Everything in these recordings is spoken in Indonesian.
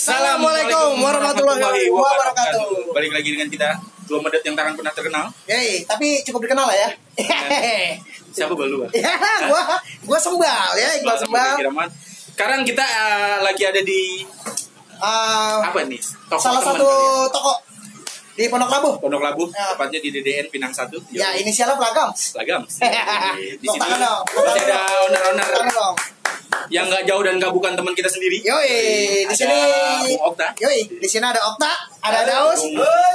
Assalamualaikum warahmatullahi wabarakatuh. Balik lagi dengan kita dua medet yang tangan pernah terkenal. Hei, tapi cukup dikenal lah ya. Siapa balu? Ya, gua gua sembal ya, Iqbal sembal. Sekarang kita eh, lagi ada di Eh, apa nih? Toko salah satu toko di Pondok Labu. Pondok Labu, Ya. tepatnya di DDN Pinang 1. Ya, inisialnya Pelagam. Lagam. Di sini dong. masih ada owner-owner. Yang nggak jauh dan nggak bukan teman kita sendiri. Yoi, di sini Bung Okta. Yoi, di sini ada Okta, ada Daus,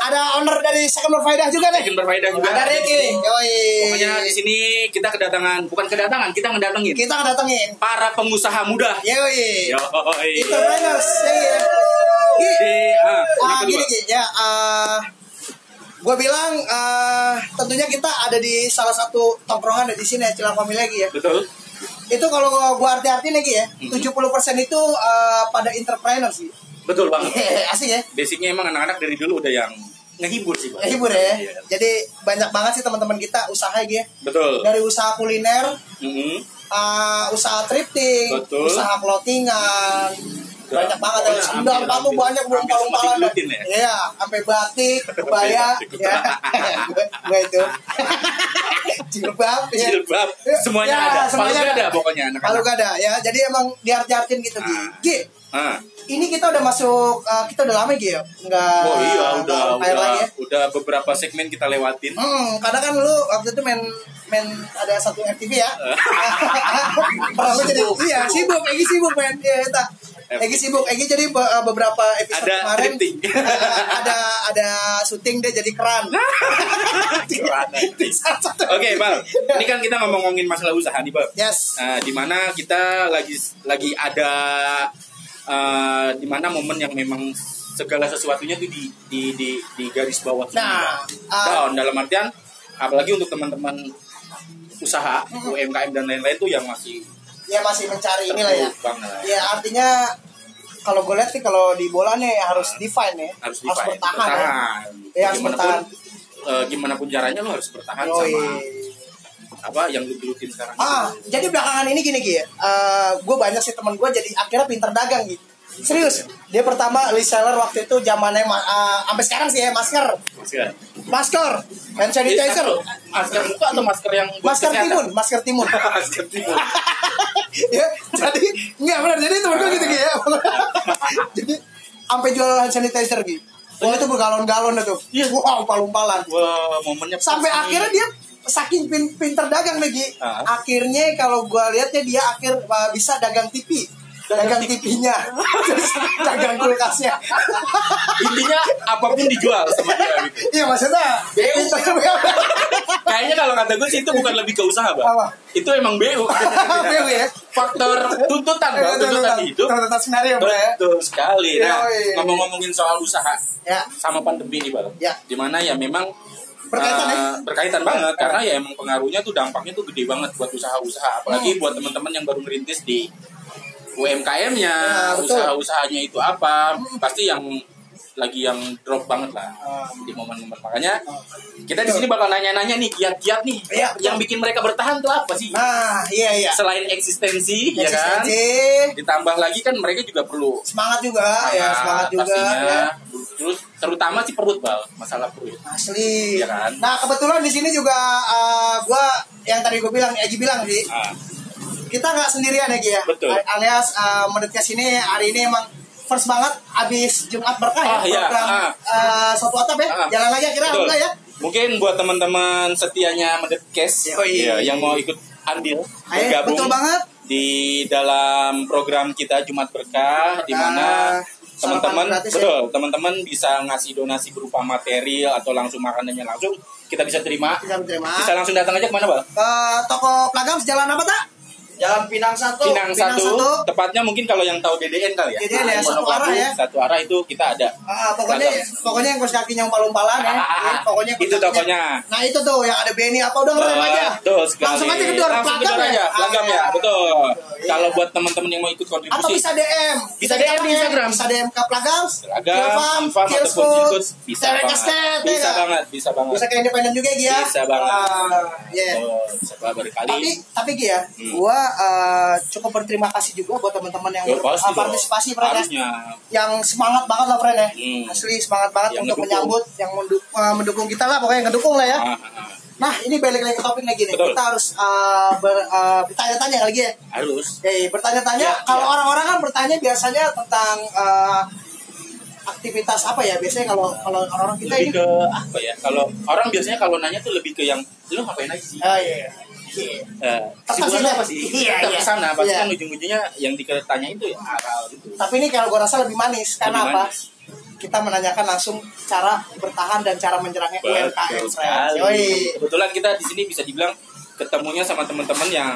ada owner dari Second Faidah juga nih. Bikin berfaedah juga. Ada Ricky. Yoi. Pokoknya di sini kita kedatangan, bukan kedatangan, kita ngedatengin kita ngedatengin. para pengusaha muda. Yoi. Yoi. Entrepreneurs, ya. Gi, Di, ah, Ah, kenapa gini, tuh, Gi, ya, gue bilang eh, tentunya kita ada di salah satu tongkrongan di sini ya, Cilang Family lagi ya. Betul. Itu kalau gue arti-arti lagi ya, Mhm. 70% itu eh, pada entrepreneur sih. Betul banget. Asik ya. Basicnya emang anak-anak dari dulu udah yang ngehibur sih, Bang. Ya, ya. Iya. Jadi banyak banget sih teman-teman kita usaha gitu ya. Betul. Dari usaha kuliner, Mhm. eh, usaha thrifting, Betul. usaha clothingan. Banyak banget ya. Sendal hampir- banyak belum palu-palan. digelutin ya. Iya, sampai batik, kebaya, ya. Gue itu. Jilbab, ya. Jilbab, semuanya Ya, ada. semuanya Palu ada pokoknya anak-anak. Kalau gak ada ya. Jadi emang diarti-artin gitu, Gi. Ah. Gi, Ah. ini kita udah masuk, eh, kita udah lama Gi ya? Enggak. Oh iya, udah udah lagi ya. udah beberapa segmen kita lewatin. Hmm, kadang kan lu waktu itu main main ada satu FTV ya. Pernah lu jadi iya sibuk, Egi sibuk main eta. Egi sibuk, Egi jadi be- eh, beberapa episode Ada kemarin drifting. ada ada syuting dia jadi keran. Satu- Oke, Bang. Ini kan kita ngomong-ngomongin masalah usaha nih, Bang. Yes. Nah, di mana kita lagi lagi ada eh, di mana momen yang memang segala sesuatunya tuh di di di, di garis bawah. Nah, uh, down dalam artian apalagi untuk teman-teman usaha. UMKM dan lain-lain tuh yang masih ya masih mencari inilah ya. Ya artinya kalau gue lihat sih kalau di bola nih harus define ya. harus define, bertahan. ya. Iya, harus gimana bertahan. pun eh, gimana pun caranya lo harus bertahan Yoi. sama apa yang lu gelutin sekarang Ah, jadi belakangan ini gini Gi ya. gue banyak sih teman gue jadi akhirnya pinter dagang gitu. Serius. Dia pertama reseller waktu itu zamannya ma- ah, sampai sekarang sih ya masker. Masker. Masker, hand sanitizer, masker muka atau masker yang masker timun, masker timun. masker timun ya, jadi enggak benar. Jadi temen gue gitu Gi ya. jadi sampai jual hand sanitizer gitu. Wah itu bergalon-galon itu. Iya. Wow, umpal-umpalan. wah momennya pas sampai nih. akhirnya dia saking pin, pinter dagang lagi Ah. akhirnya kalau gua lihatnya dia akhir uh, bisa dagang TV dagang TV-nya. Dagang kulkasnya. Intinya apa pun dijual sama dia gitu. Iya maksudnya pinter kayaknya kalau kata gue sih itu bukan lebih ke usaha bang. Apa? itu emang BU BU ya? faktor tuntutan bang. Tuntutan hidup. tuntutan skenario bro ya? Betul sekali. Nah ngomong-ngomongin soal usaha ya. sama pandemi nih bang. Ya. di mana ya memang Berkaitan, ya? eh, berkaitan banget. karena ya emang pengaruhnya tuh dampaknya tuh gede banget buat usaha-usaha. Apalagi Hmm. buat teman-teman yang baru merintis di UMKM-nya Ya, usaha-usahanya itu apa pasti yang lagi yang drop banget lah Hmm. di momen-momen makanya kita di sini bakal nanya-nanya nih kiat-kiat nih betul. yang bikin mereka bertahan tuh apa sih? Nah iya iya. Selain eksistensi ya kan? Eksistensi, ditambah lagi kan mereka juga perlu semangat juga ya semangat juga. pastinya. Ya. terus terutama sih perut bal masalah perut. Asli. Iya kan? nah kebetulan di sini juga uh, gua yang tadi gue bilang Eji bilang sih. Ah, kita nggak sendirian ya Ki ya Betul. alias uh, mendekat sini hari ini emang first banget abis Jumat berkah ya Ah, iya. program Ah. uh, soto atap ya Ah. jalan aja kira betul. enggak ya Mungkin buat teman-teman setianya Medepkes Yoi. ya, yang mau ikut andil Ayo, bergabung betul banget di dalam program kita Jumat Berkah di mana Ah, teman-teman ya. betul teman-teman bisa ngasih donasi berupa material atau langsung makanannya langsung kita bisa terima bisa terima bisa langsung datang aja ke mana bang ke toko Plagam jalan apa tak Jalan Pinang satu. Pinang, satu, tepatnya mungkin kalau yang tahu DDN kali ya DDN ya, satu arah ya. satu arah itu kita ada Ah, pokoknya pokoknya yang kos kakinya umpal-umpalan ya. Ah, ah, Ya, pokoknya Itu tokonya. Nah, itu tuh yang ada Benny apa udah ngerem aja. Betul sekali. Langsung aja kedor ya. Plagam ya, Ah, betul. Iya. Kalau buat teman-teman yang mau ikut Atau kontribusi, bisa DM. Bisa DM di Instagram. Bisa DM ke Plagam. Plagam, Ilfam, ataupun Cilkut, bisa banget. Bisa banget, bisa banget. Bisa ke independen juga ya. Bisa banget. Ah, iya. Oh, Tapi berkali. tapi Gi ya, gua eh, cukup berterima kasih juga buat teman-teman yang Ya, pasti dong. berpartisipasi Fred ya. Yang semangat banget lah Fred ya Hmm. asli semangat banget Yang untuk ngedukung. menyambut yang mendu- eh, mendukung kita lah pokoknya ngedukung lah ya Ah, ah, ah. nah ini balik lagi ke topik lagi nih Betul. kita harus eh, ber- eh, bertanya-tanya lagi ya Harus. Eh, bertanya-tanya Ya, kalau ya. orang-orang kan bertanya biasanya tentang eh, aktivitas apa ya biasanya kalau kalau orang-orang kita Lebih ini ke apa ya? Kalau orang biasanya kalau nanya tuh lebih ke yang lu ngapain aja sih? Ah, iya. Kesibulannya sih, apa sih? iya, iya. ke sana, pasti Iya. kan ujung-ujungnya yang ditanya itu ya gitu. Tapi ini kalau gue rasa lebih manis karena Lebih apa? manis. Kita menanyakan langsung cara bertahan dan cara menyerangnya UMKM. Kebetulan kita di sini bisa dibilang ketemunya sama teman-teman yang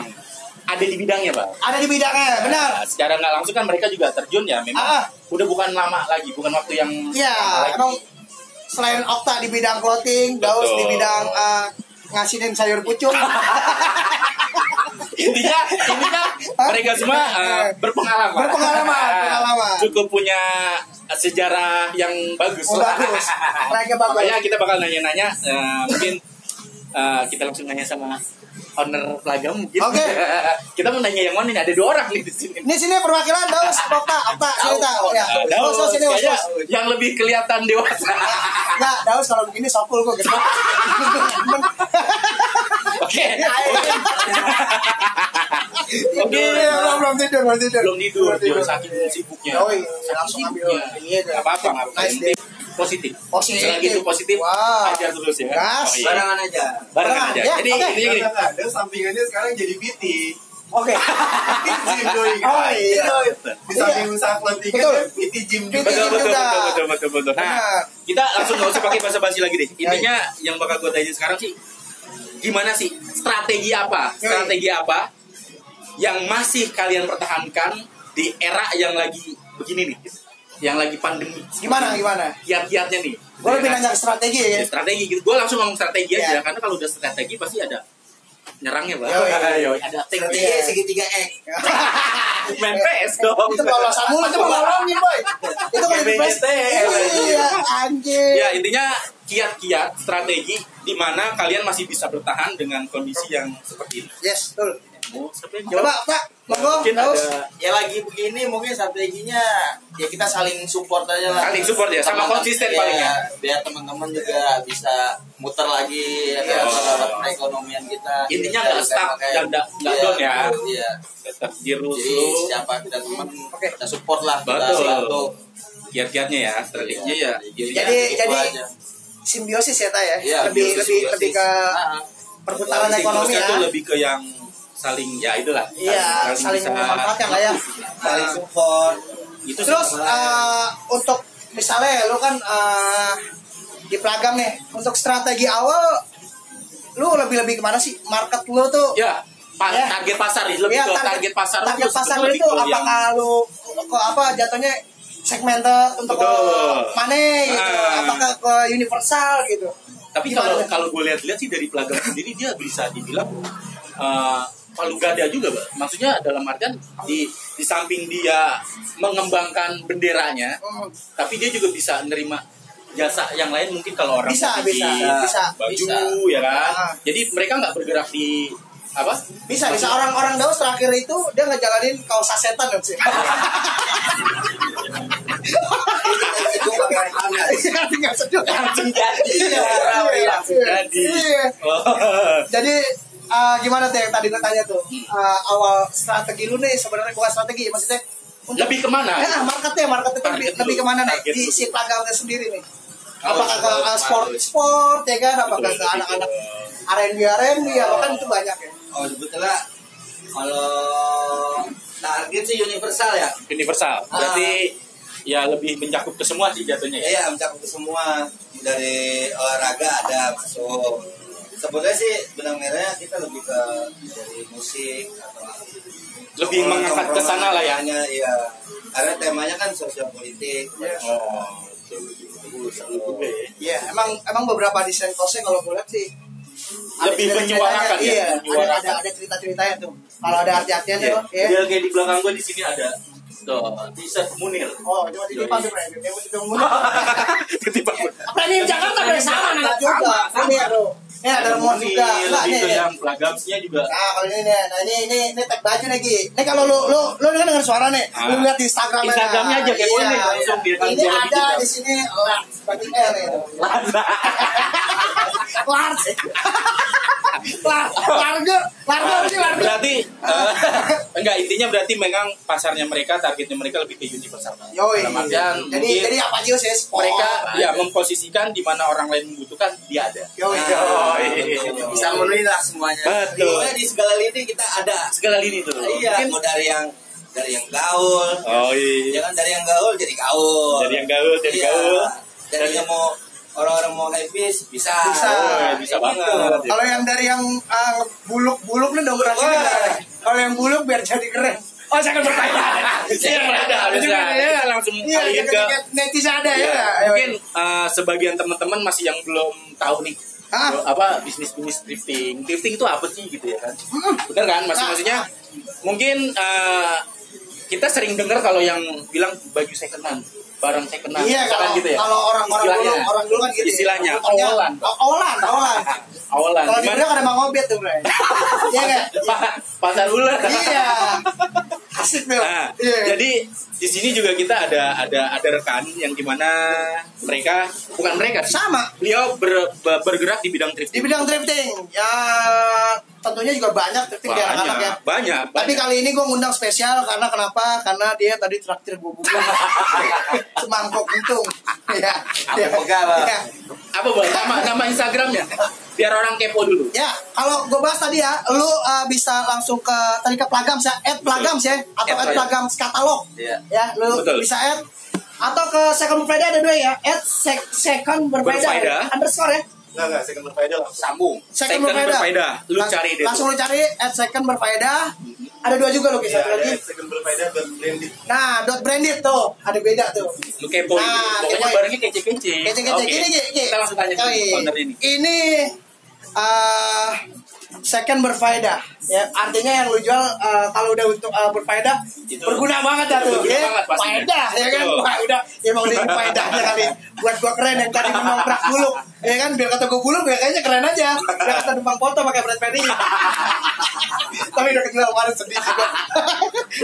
ada di bidangnya, Pak. Ada di bidangnya, benar. Nah, secara nggak langsung kan mereka juga terjun ya memang Ah. udah bukan lama lagi bukan waktu yang Iya, lagi. emang selain Okta di bidang clothing, Daus di bidang eh, ngasinin sayur pucung. intinya intinya mereka semua uh, berpengalaman Berpengalaman, pengalaman. cukup punya sejarah yang bagus Oh, bagus. Mereka bagus. makanya kita bakal nanya-nanya uh, mungkin uh, kita langsung nanya sama owner pelagam mungkin Oke. kita mau nanya yang mana nih? Ada dua orang nih di sini. Ini sini perwakilan Daus, Okta, Okta, cerita. Ya. Nah, Daus, Daus, sini, Daus, yang lebih kelihatan dewasa. Enggak, Daus kalau begini sopul kok gitu. oke. Oke. Iya, belum belum tidur, belum tidur. belum tidur dia saking sibuknya. Oh, iya, langsung ambil. Iya, Nggak apa-apa nggak apa-apa positif Positif. selagi itu positif Wah. ajar terus ya Gas. iya. Barengan aja. barengan aja Ya, jadi intinya gini Karena ada sampingannya sekarang jadi PT. Oke. Gym doi. Oh, iya. Di samping usaha clothing Betul. kan PT gym juga. betul betul betul betul betul betul nah kita langsung nggak usah pakai basa-basi lagi deh intinya Ya, yang bakal gue tanya sekarang sih gimana sih strategi apa strategi apa yang masih kalian pertahankan di era yang lagi begini nih yang lagi pandemi Gimana gimana? kiat-kiatnya nih Gue lebih Ya kan? nanya ke strategi ya. Ya, strategi gitu. Gue langsung ngomong strategi aja Iya. karena kalau udah strategi pasti ada nyerangnya, Pak. Yoi. Yoi, ada Strategi Iya. segitiga X. main PS dong. Itu lolosan mulu itu nolongin boy. Itu kalau di BBT. Iya, anjir. Ya intinya kiat-kiat strategi di mana kalian masih bisa bertahan dengan kondisi yang seperti ini. Yes, betul. Coba, Pak, monggo. Mungkin ada Ya lagi begini mungkin strateginya ya kita saling support aja lah. Saling support ya, sama konsisten ya, paling ya. Biar teman-teman juga bisa muter lagi ya, Oh. perekonomian kita. Intinya nggak stuck, nggak- nggak- Iya, down ya. Iya. tetap dirus Jadi lu. siapa kita teman Oke. kita support lah kita Betul. Kiat-kiatnya ya, strateginya ya. Jadi, Jadi jadi aja. simbiosis ya ta ya. Iya, lebih lebih lebih ke Ah, perputaran Siklusnya ekonomi ya. lebih ke yang saling ya itulah. Iya, saling bisa- memanfaatkan lah ya. saling support. Itu Terus eh, untuk misalnya lu kan eh, di pelagam nih, untuk strategi awal lu lebih lebih ke mana sih? Market lu tuh ya pa- Ya. target pasar ya, lebih Iya, ke target, pasar target pasar sebetulnya lu itu lebih ke yang- apakah lu ke apa jatuhnya segmented untuk mana gitu Ah. apakah ke universal gitu Tapi Gimana? kalau kalau gue lihat-lihat sih dari pelagam sendiri dia bisa dibilang uh, palu gada juga, Mbak. Maksudnya dalam artian di di samping dia mengembangkan benderanya, Hmm, tapi dia juga bisa nerima jasa yang lain mungkin kalau orang Bisa, bisa, bikin bisa. baju Bisa. ya kan. Ah. Jadi mereka nggak bergerak di apa? bisa bisa orang-orang Daus terakhir itu dia ngejalanin kaos sasetan sih. Langsung jadi. Iya, Iya, iya, langsung jadi. Oh. Jadi eh, gimana tuh yang tadi tanya tuh Eh, awal strategi lu nih sebenarnya bukan strategi maksudnya untuk Lebih ke mana? Ya, marketnya, marketnya lebih, Target lebih dulu, ke mana nih di si pelagamnya sendiri nih? Apakah ke sport, uh, sport, sport ya kan? Apakah ke anak-anak R&B R&B apa kan itu banyak ya? Oh sebetulnya kalau target sih universal ya. Universal. Berarti ya lebih mencakup ke semua sih jatuhnya ya. Iya mencakup semua dari olahraga ada masuk. Sebenarnya sih benang merahnya kita lebih ke dari musik atau Lebih mengangkat ke sana lah ya. Temanya, Iya. Karena temanya kan sosial politik. Oh. Iya, emang emang beberapa desain kosnya kalau gue lihat sih ada Lebih menyuarakan ya, Iya, ada, ada, ada cerita-ceritanya tuh. Kalau ada arti-artinya Iya. tuh, ya. Dia kayak di belakang gue di sini ada tuh t-shirt Munir. Oh, cuma di depan tuh, Bre. Dia mesti ngomong. Ketiban. Apa ini Jakarta Bre? sama anak juga. Ini aduh. Ini ada remote juga. Enggak, nih, ke nih. yang pelagamsnya juga. Nah, kalau ini nih, nah ini ini ini tag baju nih Gi. Ini kalau lu lu lu kan dengar suara nih, Ah. lu lihat di Instagram Instagramnya aja, kepoin nih, langsung dia Ini ada digital. di sini lah bagi R ini. Lars. Lars, Largo, Largo ini Largo. berarti eh, enggak intinya berarti memang pasarnya mereka targetnya mereka lebih ke universal Yoi. Dalam artian Jadi mungkin jadi apa aja sih? Sport. mereka ya memposisikan di mana orang lain membutuhkan dia ada Yoi. Yoi. bisa memenuhi lah semuanya Betul. Pokoknya di segala lini kita ada segala lini tuh iya mau dari yang dari yang gaul oh iya jangan dari yang gaul jadi gaul dari yang gaul jadi Iya. gaul dari yang mau orang-orang mau habis bisa Bisa. Oh, bisa banget. Kalau yang dari yang uh, buluk-buluk nih dong Wah. Kalau yang buluk biar jadi keren. Oh, saya akan bertanya. Iya, ada, Itu bisa. kan, ya. Langsung Iya, ke netizen ada ya. Ya, mungkin eh, sebagian teman-teman masih yang belum tahu nih Hah? apa bisnis bisnis thrifting thrifting itu apa sih gitu ya kan Hmm. bener kan masih Nah. maksudnya mungkin eh, kita sering dengar kalau yang bilang baju second hand barang second hand Iya, kalau gitu ya kalau orang-orang dulu, orang dulu kan gitu. ya. istilahnya awalan Awalan, awalan. awalan Kalau di? Brebes ada Mang Obet tuh, Bre. Iya enggak? Pa- pasar ular Iya. Asik, Bel. Nah, Iya. jadi di sini juga kita ada ada ada rekan yang di mana mereka bukan mereka sama beliau ber- ber- bergerak di bidang di thrifting bidang thrifting. Ya tentunya juga banyak thrifting di anak-anak ya. banyak banyak Tapi banyak. kali ini gue ngundang spesial karena kenapa? Karena dia tadi traktir gue bubur semangkok untung. Iya. Apa Bang? Iya. apa bang nama nama instagramnya biar orang kepo dulu Ya, kalau gue bahas tadi ya, lu uh, bisa langsung ke tadi ke Plagams ya, add Plagams ya, atau Add add Plagams katalog. Iya. Ya, lu Betul. bisa add atau ke second berbeda ada dua ya, add sec- second berbeda Berfaedah. underscore ya. Enggak, enggak, second berfaedah langsung. sambung Second, berbeda. berfaedah lu Lang- cari deh Langsung lu cari add second berfaedah. Ada dua juga lo Iya, satu ada lagi. second berfaedah dan blended. Nah, dot branded tuh, ada beda tuh. lu kepo Nah, pokoknya barangnya kece-kece Kece-kece. Oke. Gini, gini, kita langsung tanya ke ini Ini eh, second berfaedah. Ya, artinya yang lu jual eh, kalau udah untuk eh, berfaedah Itu. berguna banget dah tuh. Ya. Faedah ya kan. Wah, udah emang udah ini faedahnya kali. Buat gua keren yang tadi mau nongkrak buluk. Ya kan biar kata gua buluk ya kayaknya keren aja. Biar kata numpang foto pakai Brad Perry. Tapi udah kecil kemarin sedih sih gua.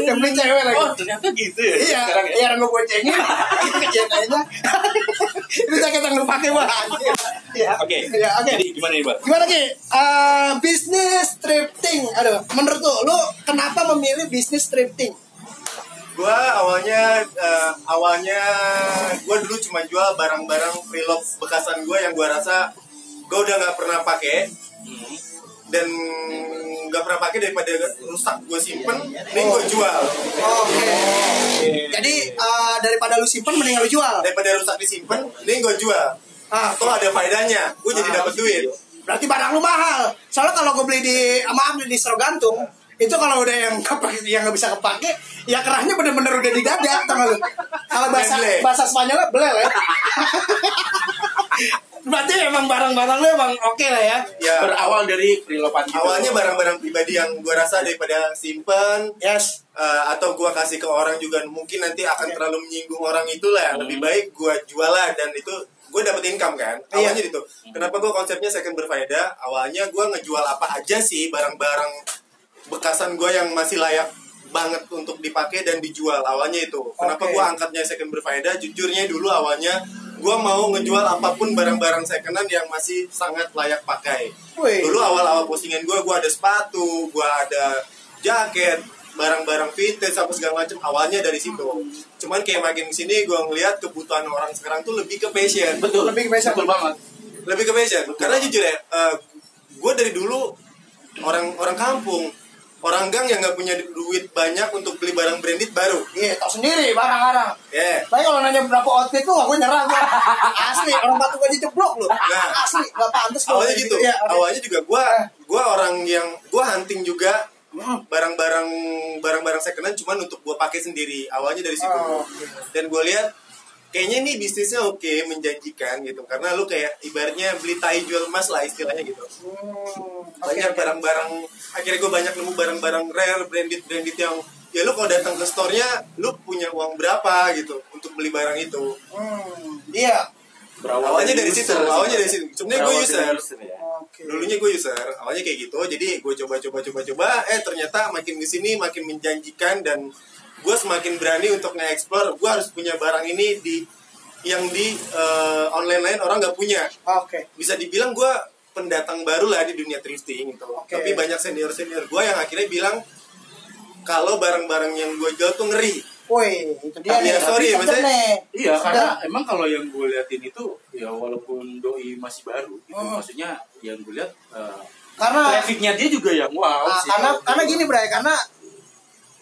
Yang beli cewek lagi. oh ternyata gitu ya Iya, sekarang ya iya orang gue boncengin. Kayaknya. Itu jaket yang lu pakai wah. Iya. oke Iya, oke. jadi gimana nih bang Gimana Ki? Eh, bisnis thrifting. Aduh, menurut lu, lu kenapa memilih bisnis thrifting? Gua awalnya eh, awalnya gua dulu cuma jual barang-barang preloved bekasan gua yang gua rasa gua udah nggak pernah pakai dan nggak pernah pakai daripada rusak gue simpen ini gue jual Oke. Jadi eh, daripada lu simpen mending lu jual. daripada rusak disimpan ini gue jual Ah, atau ada faedahnya gue jadi Ah, dapat duit berarti barang lu mahal. Soalnya kalau gue beli di maaf di distro gantung, itu kalau udah yang kepake, yang nggak bisa kepake, ya kerahnya bener-bener udah di dada, tau nggak lu? Kalau bahasa bahasa Spanyolnya belel ya. berarti emang barang-barang lu emang oke lah ya. ya berawal dari prelopan gitu. awalnya barang-barang pribadi yang gue rasa daripada simpen Yes. eh, atau gue kasih ke orang juga mungkin nanti akan terlalu menyinggung orang itulah Hmm. lebih baik gue jual lah dan itu gue dapet income kan Iya. awalnya itu kenapa gue konsepnya second berfaedah awalnya gue ngejual apa aja sih barang-barang bekasan gue yang masih layak banget untuk dipakai dan dijual awalnya itu kenapa Oke. gue angkatnya second berfaedah jujurnya dulu awalnya gue mau ngejual apa pun barang-barang secondan yang masih sangat layak pakai Wih. dulu awal-awal postingan gue gue ada sepatu gue ada jaket barang-barang vintage apa segala macam awalnya dari situ cuman kayak makin ke sini gue ngeliat kebutuhan orang sekarang tuh lebih ke fashion betul Lebih ke fashion. betul banget lebih ke fashion karena jujur ya gue dari dulu orang orang kampung orang gang yang nggak punya duit banyak untuk beli barang branded baru Iya, tau sendiri barang-barang. ya Tapi kalau nanya berapa outfit tuh, aku nyerah gua. Asli, orang batu gaji jeblok lu. Nah. Asli, gak pantas awalnya gitu Iya, oke. awalnya juga gue gua orang yang gue hunting juga Hmm. barang-barang barang-barang secondan cuman untuk gue pakai sendiri awalnya dari situ. Oh, oke. dan gue lihat kayaknya ini bisnisnya oke menjanjikan gitu. Karena lu kayak ibaratnya beli tai jual emas lah istilahnya gitu. Hmm, banyak barang-barang akhirnya gue banyak nemu barang-barang rare branded branded yang ya lu kalau datang ke store-nya lu punya uang berapa gitu untuk beli barang itu. Hmm, iya. awalnya dari situ awalnya dari situ sebenarnya gue Berawal user ya. Oke. dulunya gue user awalnya kayak gitu jadi gue coba coba coba coba eh ternyata makin ke sini makin menjanjikan dan gue semakin berani untuk nge-explore gue harus punya barang ini di yang di eh, online lain orang nggak punya Oke. bisa dibilang gue pendatang baru lah di dunia thrifting gitu Oke. tapi banyak senior senior gue yang akhirnya bilang kalau barang-barang yang gue jual tuh ngeri Woi, itu dia Iya, nih. sorry, Tapi maksudnya- nih. Iya, Sudah. karena emang kalau yang gue liatin itu ya walaupun doi masih baru, itu Hmm. maksudnya yang gue lihat eh, karena trafficnya dia juga yang wow ah, sih. karena karena gini Bray, karena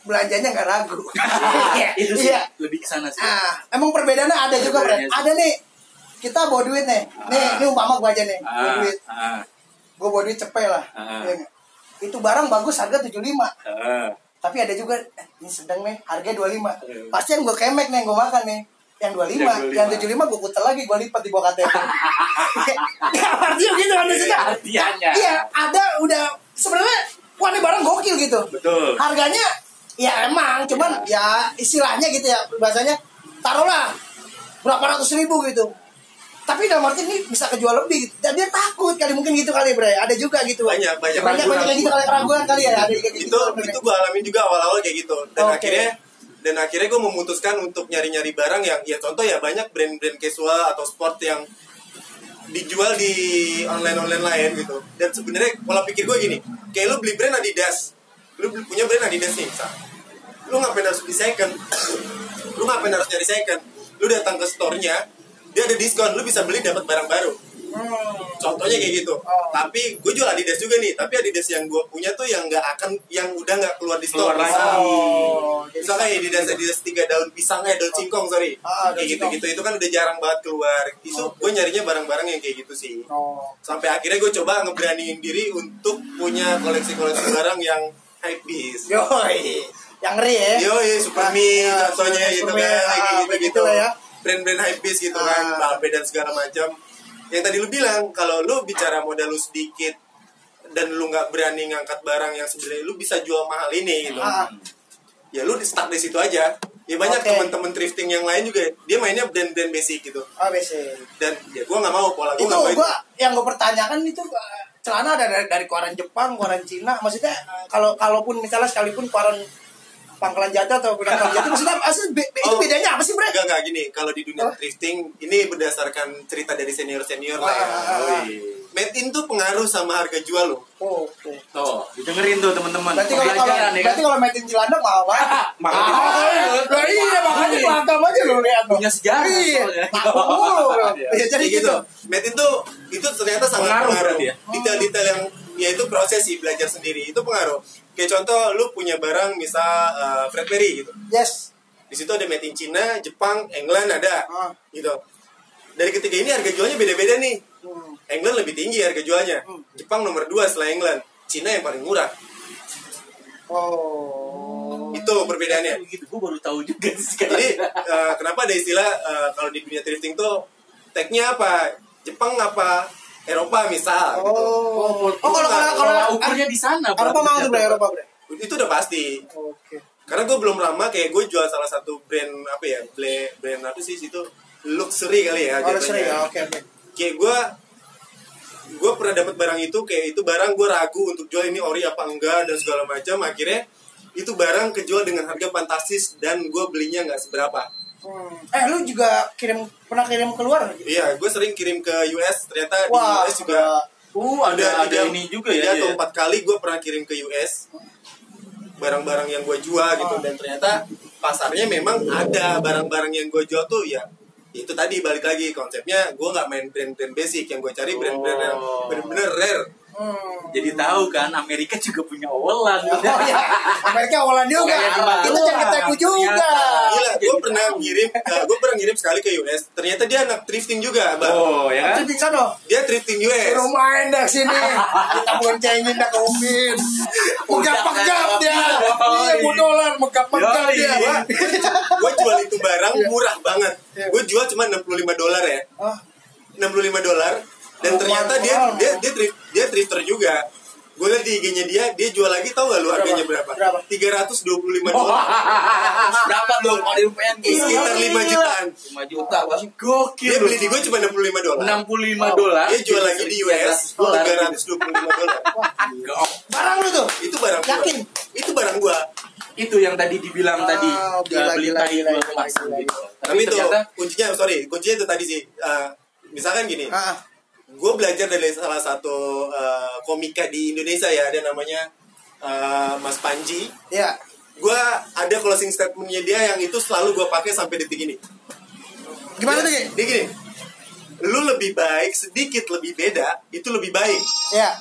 belanjanya nggak ragu. Iya, itu sih Iya. lebih ke sana sih. Ah, emang perbedaannya ada juga, Bray. Ada nih. Kita bawa duit nih. Nih, Ah. ini umpama gua aja nih. Bawa Ah, duit. ah, Gua bawa duit cepet lah. Ah. Nggak? Itu barang bagus harga 75. ah. Tapi ada juga eh, ini sedang nih, harga 25. Hmm. Pasti yang gua kemek nih yang gua makan nih. Yang 25, Yang 25. yang 75 gua putar lagi, gua lipat di bawah KTP. Ya, artinya gitu kan maksudnya. Artiannya. Iya, ada udah sebenarnya wah ini barang gokil gitu. Betul. Harganya ya emang, cuman ya istilahnya gitu ya bahasanya taruhlah berapa ratus ribu gitu. Tapi dalam arti ini bisa kejual lebih gitu. Dan dia takut kali mungkin gitu kali bre. Ada juga gitu. Banyak, banyak banyak banyak kayak gitu kali keraguan kali ya. Ada kayak itu gitu. itu gue alamin juga awal-awal kayak gitu dan Oke. akhirnya dan akhirnya gue memutuskan untuk nyari-nyari barang yang ya contoh ya banyak brand-brand casual atau sport yang dijual di online-online lain gitu dan sebenarnya pola pikir gue gini kayak lu beli brand Adidas lu beli- punya brand Adidas nih misal lu ngapain harus beli second lu ngapain harus nyari second lu datang ke store-nya dia ada diskon lu bisa beli dapat barang baru Hmm. contohnya kayak gitu Oh. tapi gue jual Adidas juga nih tapi Adidas yang gue punya tuh yang nggak akan yang udah nggak keluar di store Keluar lagi. Oh, misalnya Adidas Adidas tiga daun pisang eh daun singkong sorry Ah, kayak gitu gitu itu kan udah jarang banget keluar itu Oh. gue nyarinya barang-barang yang kayak gitu sih Oh. sampai akhirnya gue coba ngeberaniin diri untuk punya koleksi-koleksi barang yang hype beast Yoi. Yang ngeri ya. Yo, Super Me Ah, contohnya Super gitu kan, ah, kayak gitu begitu gitu. lah ya. Brand-brand hype beast gitu Ah. kan, Balbe dan segala macam. Yang tadi lu bilang kalau lu bicara modal lu sedikit dan lu nggak berani ngangkat barang yang sebenarnya lu bisa jual mahal ini gitu. Ah. Ya lu di stuck di situ aja. Ya banyak Oke. teman-teman thrifting yang lain juga dia mainnya brand-brand basic gitu. Oh, basic. Dan ya gua nggak mau pola itu gua mau gua yang gue pertanyakan itu uh, celana ada dari, dari koran Jepang, koran Cina. Maksudnya uh, kalau kalaupun misalnya sekalipun koran pangkalan jatuh atau pangkalan jatuh maksudnya asli be- be- itu Oh. bedanya apa sih, Bre? Enggak, enggak gini. Kalau di dunia Oh. thrifting, ini berdasarkan cerita dari senior-senior lah ya. Ah, ah, ah, ah. Wih. Made in tuh pengaruh sama harga jual lo. Oh, Oke. Tuh, didengerin tuh teman-teman. Berarti kalau kalau ya kan? berarti kalau metin Cilandak mahal banget. Mahal. Lah iya makanya paham aja lu lihat tuh. Punya sejarah Iya. bro. Iya, jadi gitu. gitu. Made in tuh itu ternyata sangat Pengaruh pengaruh. ya? Detail-detail yang ya itu proses sih belajar sendiri itu pengaruh. Kayak contoh lu punya barang misal uh, Fred Perry gitu. Yes. Di situ ada made in Cina, Jepang, England ada. Ah. Gitu. Dari ketiga ini harga jualnya beda-beda nih. Hmm. England lebih tinggi harga jualnya. Hmm. Jepang nomor 2 setelah England. Cina yang paling murah. Oh. Itu perbedaannya. Begitu, gue baru tahu juga sih sekarang. Jadi eh, kenapa ada istilah eh, kalau di dunia thrifting tuh tagnya apa? Jepang apa? Eropa misal gitu. Oh. Oh, kalau Pola kalau kalau ukurnya di sana. Eropa mau tuh Bre, Eropa, Bre. Itu udah pasti. Oke. Karena gue belum lama kayak gue jual salah satu brand apa ya? Brand, brand apa sih situ? Luxury kali ya Oh, sering ya. Oke, oke. Kayak gue gue pernah dapat barang itu kayak itu barang gue ragu untuk jual ini ori apa enggak dan segala macam akhirnya itu barang kejual dengan harga fantastis dan gue belinya nggak seberapa Hmm. Eh, lu juga kirim pernah kirim keluar nggak? Iya, gue sering kirim ke US. Ternyata Wah, di US juga Uh, ada ada tiga- ini juga ya. tiga atau ya. empat kali gue pernah kirim ke US barang-barang yang gue jual gitu dan ternyata pasarnya memang ada barang-barang yang gue jual tuh ya itu tadi balik lagi konsepnya gue nggak main brand-brand basic yang gue cari brand-brand yang Oh. bener-bener rare Hmm. Jadi tahu kan Amerika juga punya Owalan. Oh ya, Amerika awalan juga. Di Batu Itu jangan teku juga. ternyata. gila gue Jadi pernah tahu. ngirim gue pernah ngirim sekali ke US ternyata dia anak thrifting juga bang Oh, ya kan? Itu di sana. dia thrifting US Suruh main dah sini. Kita boncengin dah ke Umin. Megap-megap dia. Iya, bu dolar megap-megap dia. gua jual itu barang Iya. murah banget. Iya. Gue jual cuma 65 dolar ya. Ah, 65 dolar dan Oh, ternyata dia mahal. dia dia thrift, dia thrifter juga. gue liat di IG-nya dia dia jual lagi tau gak lu harganya berapa? Berapa? 325 dolar Berapa dong kalau di UPN gitu? sekitar 5 jutaan 5 juta bang. Gokil. dia beli di gue cuma 65 dolar 65 dolar. dia jual lagi di US 325 dolar Barang lu tuh. itu barang gua Yakin? itu barang gua Itu yang tadi dibilang Oh, tadi gila, beli gila, tai gila, gila, gitu. tapi itu ternyata kuncinya sorry kuncinya itu tadi sih Eh, misalkan gini gue belajar dari salah satu eh, komika di Indonesia ya ada namanya eh, Mas Panji ya. gue ada closing statementnya dia yang itu selalu gue pakai sampai detik ini Gimana tuh, dia, Ki? dia gini lu lebih baik sedikit lebih beda itu lebih baik Ya.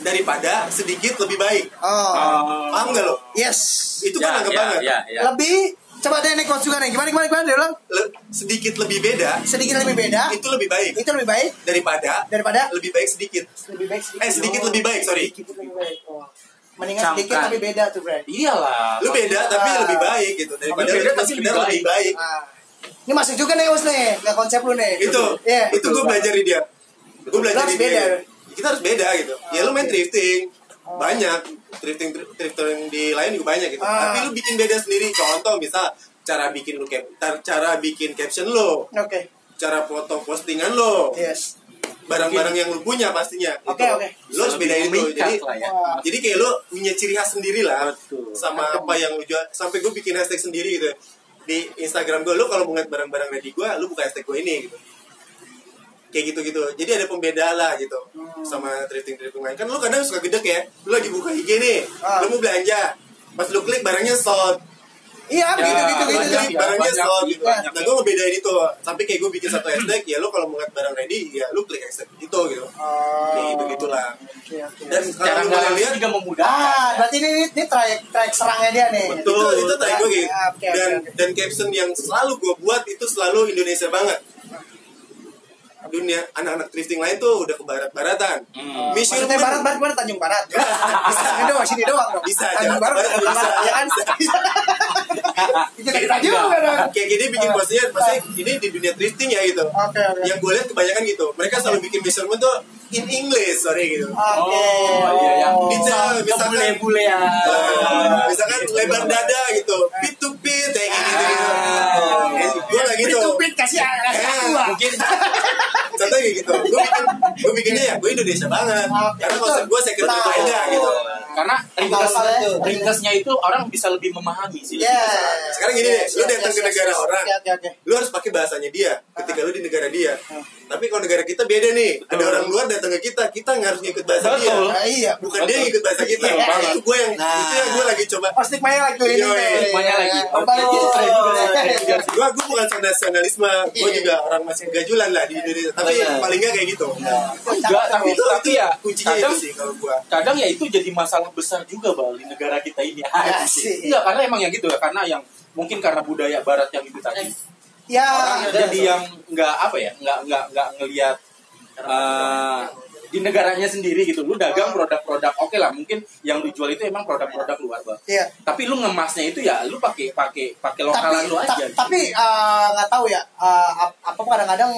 daripada sedikit lebih baik Oh. uh, paham gak lo Yes. itu kan nangkep banget Ya, ya. Lebih coba deh nih juga nih. Gimana gimana gimana dia bilang Le- sedikit lebih beda sedikit lebih beda. itu lebih baik Itu lebih baik daripada daripada lebih baik sedikit lebih baik sedikit. eh sedikit Oh. lebih baik sorry Sedikit lebih baik. Oh. Mendingan Camkan. sedikit tapi beda tuh, Bre. Iyalah. lu beda tapi Ah. lebih baik gitu daripada beda lu tapi lebih lebih baik Ah. Ini masuk juga nih, Us nih, ke konsep lu nih. itu Iya. itu gue belajar di dia gue belajar di dia beda. kita harus beda gitu ya lu main thrifting banyak thrifting thrifting di lain juga banyak gitu Ah. tapi lu bikin beda sendiri contoh misal cara bikin lu cap cara bikin caption lo Oke. cara foto postingan lo Yes. barang-barang yang lu punya pastinya Oke, gitu. oke. lu harus bedain itu jadi ya. Jadi kayak lu punya ciri khas sendiri lah Betul. sama apa yang lu jual sampai gue bikin hashtag sendiri gitu di Instagram gue lu kalau mau ngeliat barang-barang ready gue lu buka hashtag gue ini gitu kayak gitu gitu jadi ada pembeda lah gitu Hmm. sama thrifting thrifting lain kan lu kadang suka gede ya lu lagi buka IG nih Ah. lu mau belanja pas lu klik barangnya sold Iya, Ya, gitu gitu gitu. ya, barangnya banyak, sold gitu banyak. nah gue ngebedain itu sampai kayak gue bikin satu hashtag ya lu kalau mau ngeliat barang ready ya lu klik hashtag itu gitu Oh. kayak gitu gitulah Oke, oke. dan Cara nggak lihat juga memudahkan. Ah, berarti ini ini trayek trayek serangnya dia nih. Betul, itu, itu tadi gue gitu. Oke, dan oke. dan caption yang selalu gue buat itu selalu Indonesia banget. Dunia anak-anak thrifting lain tuh udah ke barat-baratan. Hmm. Miss Maksudnya Yurman- barat barat mana Tanjung Barat? bisa sini doang, sini doang dong. Bisa, Tanjung Barat, Barat Tanjung bisa. Barat, ya kan? Kita kita juga dong. kayak gini bikin posnya pasti ini di dunia thrifting ya gitu. Oke, oke. Yang gue lihat kebanyakan gitu. Mereka selalu bikin measurement tuh in English, sorry gitu. Oke. Oh, iya yang Bisa, misalkan- bule-bule ya. Nah, misalkan lebar dada gitu, pit to pit kayak gitu gitu. Ah. Gue lagi gitu. Itu pit kasih kasih Eh, aku lah. mungkin contohnya kayak gitu gue bikin gue bikinnya ya gue Indonesia banget Oke, karena konsep gue second Betul. beda gitu Karena ringkasnya itu orang bisa lebih memahami sih. Ya. Sekarang gini deh, lu datang ke negara orang. Lu harus pakai bahasanya dia ketika lu di negara dia tapi kalau negara kita beda nih ada Betul. orang luar datang ke kita kita nggak harus ngikut bahasa dia Betul. Nah, iya. bukan dia yang ngikut bahasa kita Iya. itu gue yang Nah. itu yang gue lagi coba Oh, stigmanya lagi ini. Stigmanya lagi. Oh, juga sih. gue gue bukan nasionalisme gue Iya. juga orang masih gajulan lah di Indonesia tapi Benar. paling nggak kayak gitu Enggak, tapi, itu tapi itu ya kuncinya kadang itu sih kalau gue kadang ya itu jadi masalah besar juga bal di negara kita ini. Iya karena emang yang gitu ya karena yang mungkin karena budaya barat yang itu tadi Ya. orang jadi yang nggak apa ya nggak nggak nggak ngelihat eh, di negaranya sendiri gitu. Lu dagang produk-produk oke lah mungkin yang lu jual itu emang produk-produk luar bang. Iya. tapi lu ngemasnya itu ya lu pakai pakai pakai lokalan tapi lu aja ta- tapi eh, nggak tahu ya eh, ap- apa kadang-kadang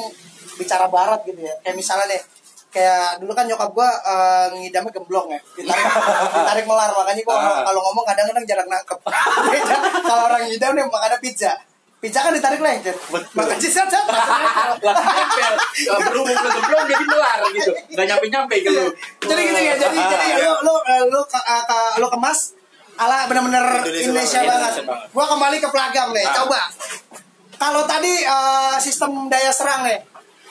bicara barat gitu ya. Kayak misalnya nih kayak dulu kan nyokap gua eh, ngidamnya gemblong ya. Ditarik, ditarik melar. Makanya gua Ah. kalau ngomong kadang-kadang jarang nangkep. Kalau orang ngidam nih makannya pizza pizza kan ditarik Betul. makanya zat zat lagi nempel berhubung ke geblong jadi melar gitu nggak nyampe nyampe ke lu jadi gitu ya jadi jadi Ah, lu lu eh, lu ke, eh, ke- lu kemas ala bener-bener Indonesia banget. Gua kembali ke pelagam nih. Ah. Coba. Kalau tadi eh, sistem daya serang nih.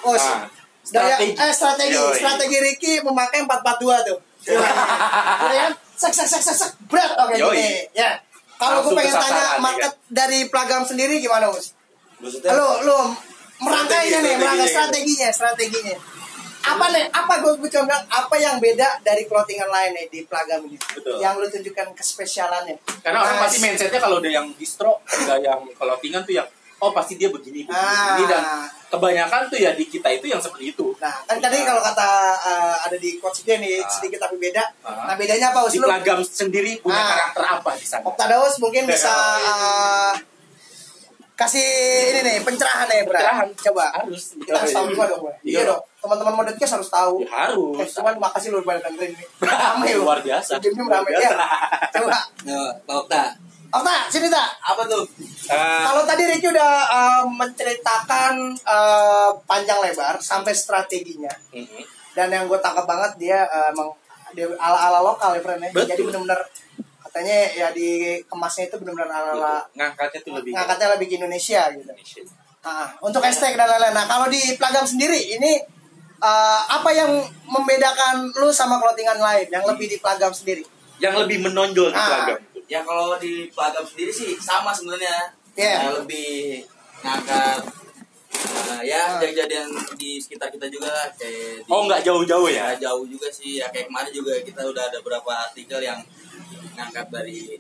Oh, Ah. daya Strategi. eh strategi strategi Ricky memakai 442 tuh. Gitu kan? Sek sek sek sek sek berat oke gini. Ya. Kalau gue pengen tanya sasaran, market dari pelagam sendiri gimana, Us? Maksudnya Lu lu merangkainya nih, merangkai strateginya strateginya, strateginya. Apa nih? Apa gue bilang, apa yang beda dari clothingan lain nih di pelagam ini? Betul. Yang lu tunjukkan kespesialannya. karena orang pasti mindsetnya kalau ada yang distro nggak yang tinggal tuh yang oh pasti dia begini begini, Ah. begini. dan kebanyakan tuh ya di kita itu yang seperti itu Nah, kan tadi kalau kata eh, ada di quotes dia nih sedikit tapi beda. Ah. Nah, bedanya apa? Us? di iya. sendiri punya Ah. karakter apa di sana Oktadaus mungkin bisa eh, kasih ini nih pencerahan nih, Bra. Pencerahan. Coba. Harus. Kita harus tahu juga dong, Bra. Iya dong. Teman-teman Modetcast harus tahu. Ya, harus. Eh, cuman makasih lu pada dengerin nih. Rame lu. Luar biasa. Rame Luar ya. Coba. Nah, Pak Okta. Okta, sini tak. Apa tuh? Eh, Kalau tadi Ricky udah eh, menceritakan eh, panjang lebar sampai strateginya. mhm. Dan yang gue tangkap banget dia eh, emang dia ala-ala lokal ya, friend ya. Betul. Jadi benar-benar katanya ya dikemasnya itu benar-benar ala-ala ngangkatnya tuh lebih ngangkatnya lebih ke Indonesia gitu. Indonesia. Nah, untuk hashtag dan lain-lain. Nah, kalau di Plagam sendiri ini eh, apa yang membedakan lu sama clothingan lain yang lebih di Plagam sendiri? Yang lebih menonjol di Ah. Ya kalau di pelagam sendiri sih sama sebenarnya. Iya. Nah, lebih ngangkat nah, ya Ah. kejadian di sekitar kita juga lah kayak di, Oh nggak jauh-jauh ya? ya jauh juga sih ya kayak kemarin juga kita udah ada beberapa artikel yang ngangkat dari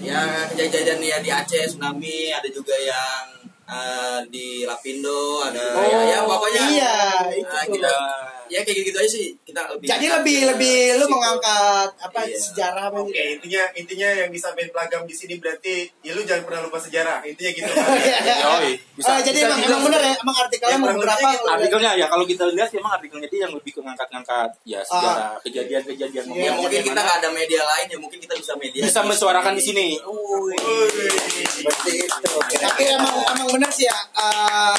ya kejadian ya di Aceh tsunami ada juga yang eh, di Lapindo ada Oh, ya, ya pokoknya iya, itu nah, tuh. kita ya kayak gitu, aja sih kita lebih Jadi lebih lebih lu mengangkat apa Iya. sejarah apa Oke, gitu. intinya intinya yang disampaikan pelagam di sini berarti ya lu jangan pernah lupa sejarah. Intinya gitu. Yoi. Oh, jadi emang, emang bener ya, emang artikelnya Ya, emang beberapa gitu. Artikelnya ya kalau kita lihat emang artikelnya dia yang lebih ke ngangkat-ngangkat ya sejarah kejadian-kejadian Iya, ya mungkin kita nggak ada media lain ya mungkin kita bisa media bisa mensuarakan di sini. seperti itu Tapi emang emang bener sih ya. eh,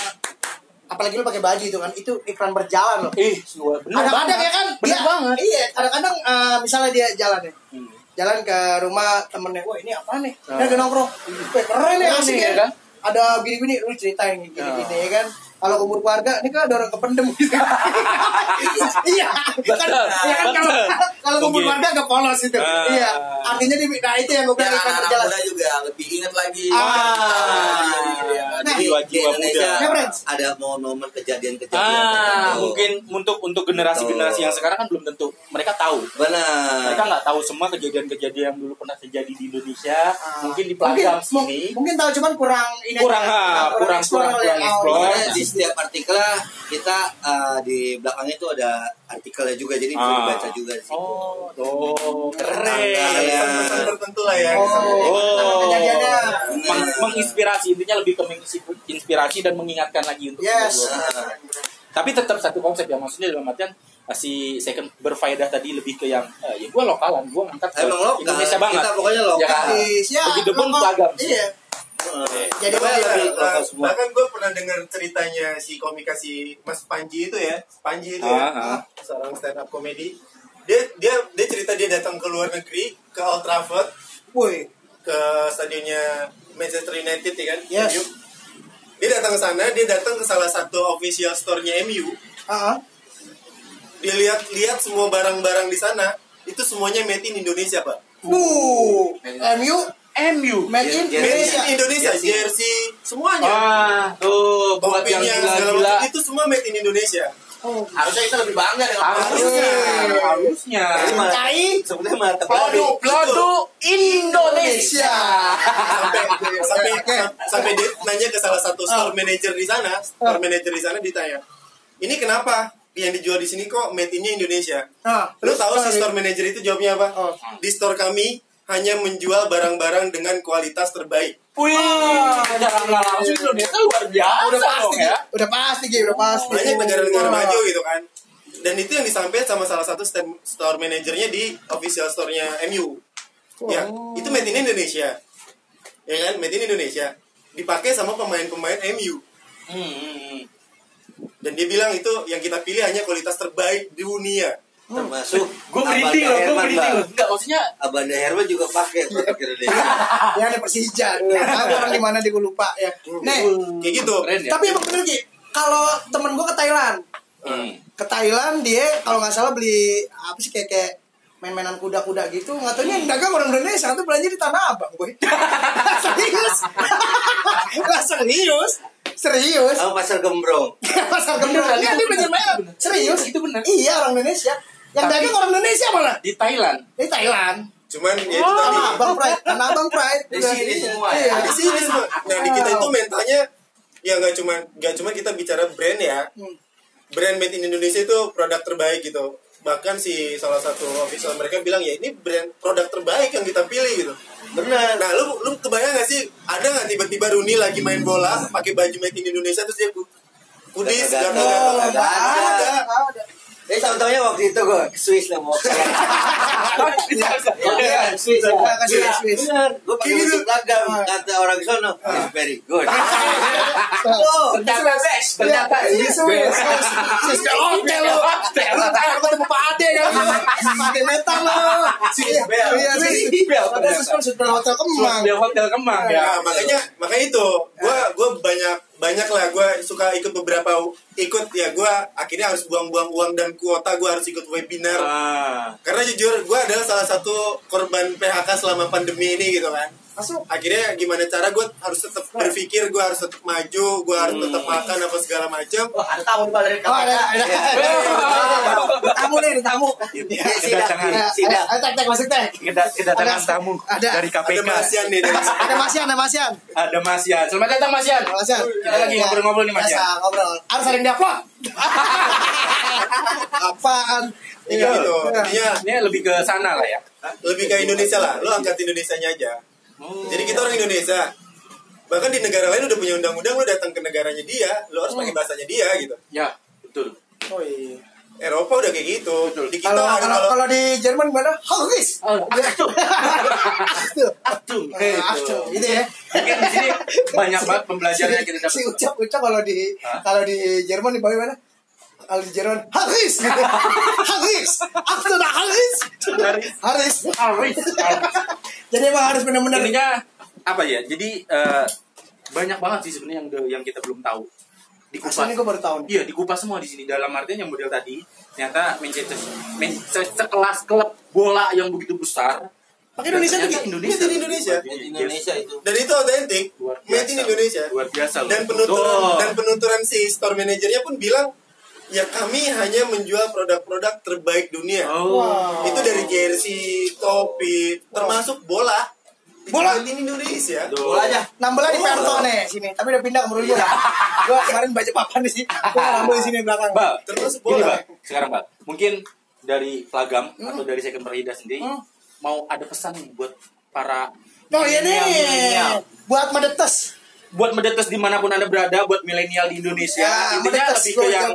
apalagi lu pakai baju itu kan, itu iklan berjalan loh. Ih, benar Kadang-kadang ya kan, Benar dia- banget. Iya, kadang-kadang eh, misalnya dia jalan ya. Hmm. Jalan ke rumah temennya, wah ini apa nih? Ah. Nah, dia nongkrong, wah keren ya asik nih, ya. ya kan? Ada gini-gini, lu ceritain gini-gini Ah. ya kan. Kalau kumpul keluarga, ini kan ada orang kependem gitu. iya, kan, Betul, ya kan kalau kalau Mungkin. keluarga agak polos itu. Ah. Iya, artinya di, nah itu yang gue bilang anak-anak berjalan. muda juga lebih ingat lagi Ah. Iya, Nah, jadi jiwa-jiwa di Indonesia muda. Ya, Friends. ada momen-momen kejadian-kejadian Ah, tertentu. mungkin untuk untuk generasi-generasi yang sekarang kan belum tentu mereka tahu. benar Mereka nggak tahu semua kejadian-kejadian yang dulu pernah terjadi di Indonesia. Ah. Mungkin di pelagam mung- sini. mungkin tahu cuman kurang ini Kurang, ah, kurang, explore kurang, yang kurang awal. explore. Makanya di setiap artikel kita eh, di belakangnya itu ada artikelnya juga jadi bisa Ah. dibaca juga sih. Oh, oh, Keren. tertentu lah ya. Oh, Oh. Meng- menginspirasi intinya lebih ke menginspirasi dan mengingatkan lagi untuk Yes. Tapi tetap satu konsep ya maksudnya dalam artian eh, si second berfaedah tadi lebih ke yang eh, ya gue lokalan, gue ngangkat ke lokal. Indonesia banget. Kita pokoknya lokal. Ya ya, Begitupun lokal. pelagam. Iya. Eh, Jadi pokoknya lebih semua. bahkan gue pernah dengar ceritanya si komikasi Mas Panji itu ya Panji itu ya Ah, ah. seorang stand up komedi dia dia dia cerita dia datang ke luar negeri ke Old Trafford Woi, ke stadionnya Manchester United ya kan Yes. MU. dia datang ke sana dia datang ke salah satu official store-nya MU ah, dia lihat lihat semua barang-barang di sana itu semuanya made in Indonesia pak Bu, MU, MU. made in Indonesia. in Indonesia Jersey. semuanya. Ah, tuh buat yang gila-gila. macam itu semua made in Indonesia. Oh, Harusnya kita lebih bangga dengan Harusnya, harusnya. Cai, Sebenarnya malah Produk, produk Indonesia. sampai sampai sampai dia nanya ke salah satu store manager di sana. Store manager di sana ditanya ini kenapa yang dijual di sini kok made in-nya Indonesia? Nah, lu tahu si store manager itu jawabnya apa? Oh. di store kami hanya menjual barang-barang dengan kualitas terbaik. Wih, secara nggak langsung Indonesia luar biasa udah pasti, dong ya. Udah pasti, Gi, udah pasti. banyak negara-negara maju gitu kan. Dan itu yang disampaikan sama salah satu store manajernya di official store-nya MU ya Oh. itu made in Indonesia. Ya kan? Made in Indonesia. Dipakai sama pemain-pemain MU Hmm, hmm, hmm. dan dia bilang itu yang kita pilih hanya kualitas terbaik di dunia termasuk Gue merinding loh, gue merinding loh. Enggak, maksudnya Abanda Herman juga pakai produk Indonesia. Ya ada Persija. Aku orang di mana di gue lupa ya. Nih, kayak gitu keren ya. tapi emang bener Gi. Kalau temen gue ke Thailand, Hmm. ke Thailand dia kalau nggak salah beli apa sih kayak kayak main-mainan kuda-kuda gitu nggak tahu yang dagang orang Indonesia tuh belanja di tanah abang gue serius lah serius serius Sama pasar gembrong. pasar gembrong Iya, itu dia bener. mainan serius Itu bener. iya orang Indonesia yang Tapi- dagang orang Indonesia malah Di Thailand. di Thailand cuman ya itu tanah tadi abang pride tanah abang pride Di sini iya. semua ya? Iya. di sini semua nah di kita itu mentalnya ya nggak cuma nggak cuma kita bicara brand ya Hmm. brand made in Indonesia itu produk terbaik gitu bahkan si salah satu official mereka bilang ya ini brand produk terbaik yang kita pilih gitu Bener. nah lu lu kebayang gak sih ada nggak tiba-tiba Rooney lagi main bola pakai baju made in Indonesia terus dia pudis Nggak ada. Eh tahu-tahunya waktu itu gue ke Swiss lah mau Iya, Swiss. ya. Nggak, ke Swiss, Swiss. Bener. Gue pakai Gitu. baju pelagam. Kata orang sono, it's very good. Oh, Ternyata best, ternyata Iya, Swiss, Swiss. Swiss ke hotel lo. Ketemu Pak Ade kan. Pakai metal lo. Swiss Bell. Iya, Swiss Bell. Padahal Swiss Bell sudah hotel Kemang. Hotel Kemang ya. Makanya makanya itu gue gue banyak banyak lah gue suka ikut beberapa ikut ya gue akhirnya harus buang-buang uang dan kuota gue harus ikut webinar Ah. karena jujur gue adalah salah satu korban PHK selama pandemi ini gitu kan Masuk. akhirnya gimana cara gue harus tetap berpikir gue harus tetap maju gue harus tetap makan apa segala macam Wah, ada tamu dari Oh, ada, ada. Ada Tamu nih, ada tamu. Ya, sidak. Ada, Sidak. ada, tek, tek, masuk tek. Kita kedatangan Ada- tamu ada- dari ada KPK. masian nih Ada Masian, ada Masian. Ada Mas Yan. Selamat datang Mas Yan. Masian. Kita lagi ngobrol-ngobrol nih Mas Biasa, Yan. ngobrol. Harus sering diupload. Apaan? Iya, gitu Intinya Ini lebih ke sana lah ya. lebih ke Indonesia lah lo angkat Indonesianya aja Oh. Jadi kita orang Indonesia. Bahkan di negara lain udah punya undang-undang lo datang ke negaranya dia, lo harus pakai bahasanya dia gitu. Ya, betul. Oh iya. Eropa udah kayak gitu. Betul. Di kita Kalau kalau kalau kalau di Jerman gimana? Hagis. Aktum. Tuh. Aktum. Ah, tuh, gitu ya. Mungkin di sini banyak banget pembelajaran yang kita Si dapat. ucap ucap kalau di kalau di Jerman di bawah mana? Jerman Hagis gitu. Dah Hagis. Haris. Haris. Haris. Jadi emang harus benar-benar Intinya apa ya? Jadi eh, banyak banget sih sebenarnya yang yang kita belum tahu. Dikupas. Asli gue baru tahu nih. Iya, dikupas semua di sini. Dalam artian yang model tadi, ternyata Manchester, Manchester sekelas klub bola yang begitu besar. Pakai Indonesia tuh. Indonesia. Made in Indonesia. Di Indonesia itu. dan itu otentik, Luar made in. Indonesia. Luar biasa loh. Dan penuturan dan penuturan si store manajernya pun bilang ya kami hanya menjual produk-produk terbaik dunia. Oh. Wow. Itu dari jersey, topi, termasuk bola. Bola? In Indonesia. Bola aja. Nambah lagi Perto nih sini, tapi udah pindah ke Merulu lah. Gua kemarin baca papan di sini. Gua nambah di sini belakang. Termasuk gini, bola. Bal. Sekarang, Bal. Mungkin dari Plagam atau dari Second Perida sendiri Hmm. mau ada pesan buat para Oh iya nih. Buat medetes. Buat mendetes di mana pun anda berada buat milenial di Indonesia Ya, intinya lebih ke yang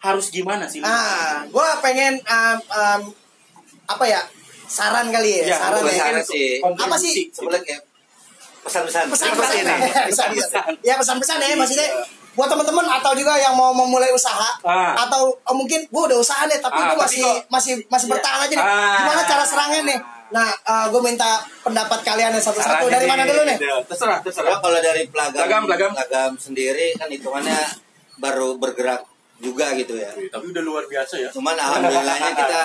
harus gimana sih Ah, gua pengen um, um, apa ya? Saran kali ya, Ya, saran ya. saran sih. Apa sih? Sebenarnya kayak pesan-pesan. pesan-pesan ini. pesan-pesan ya pesan-pesan ya maksudnya buat teman-teman atau juga yang mau memulai usaha Ah. atau oh, mungkin gue udah usaha nih tapi Ah, gue masih masih masih Iya. bertahan aja nih Ah. gimana cara serangnya nih nah gue minta pendapat kalian yang satu-satu Sarannya dari mana dulu nih terserah Ya, terserah kalau dari pelagam, Pelagam, pelagam. sendiri kan hitungannya baru bergerak juga gitu ya. tapi udah luar biasa ya Cuman alhamdulillahnya kita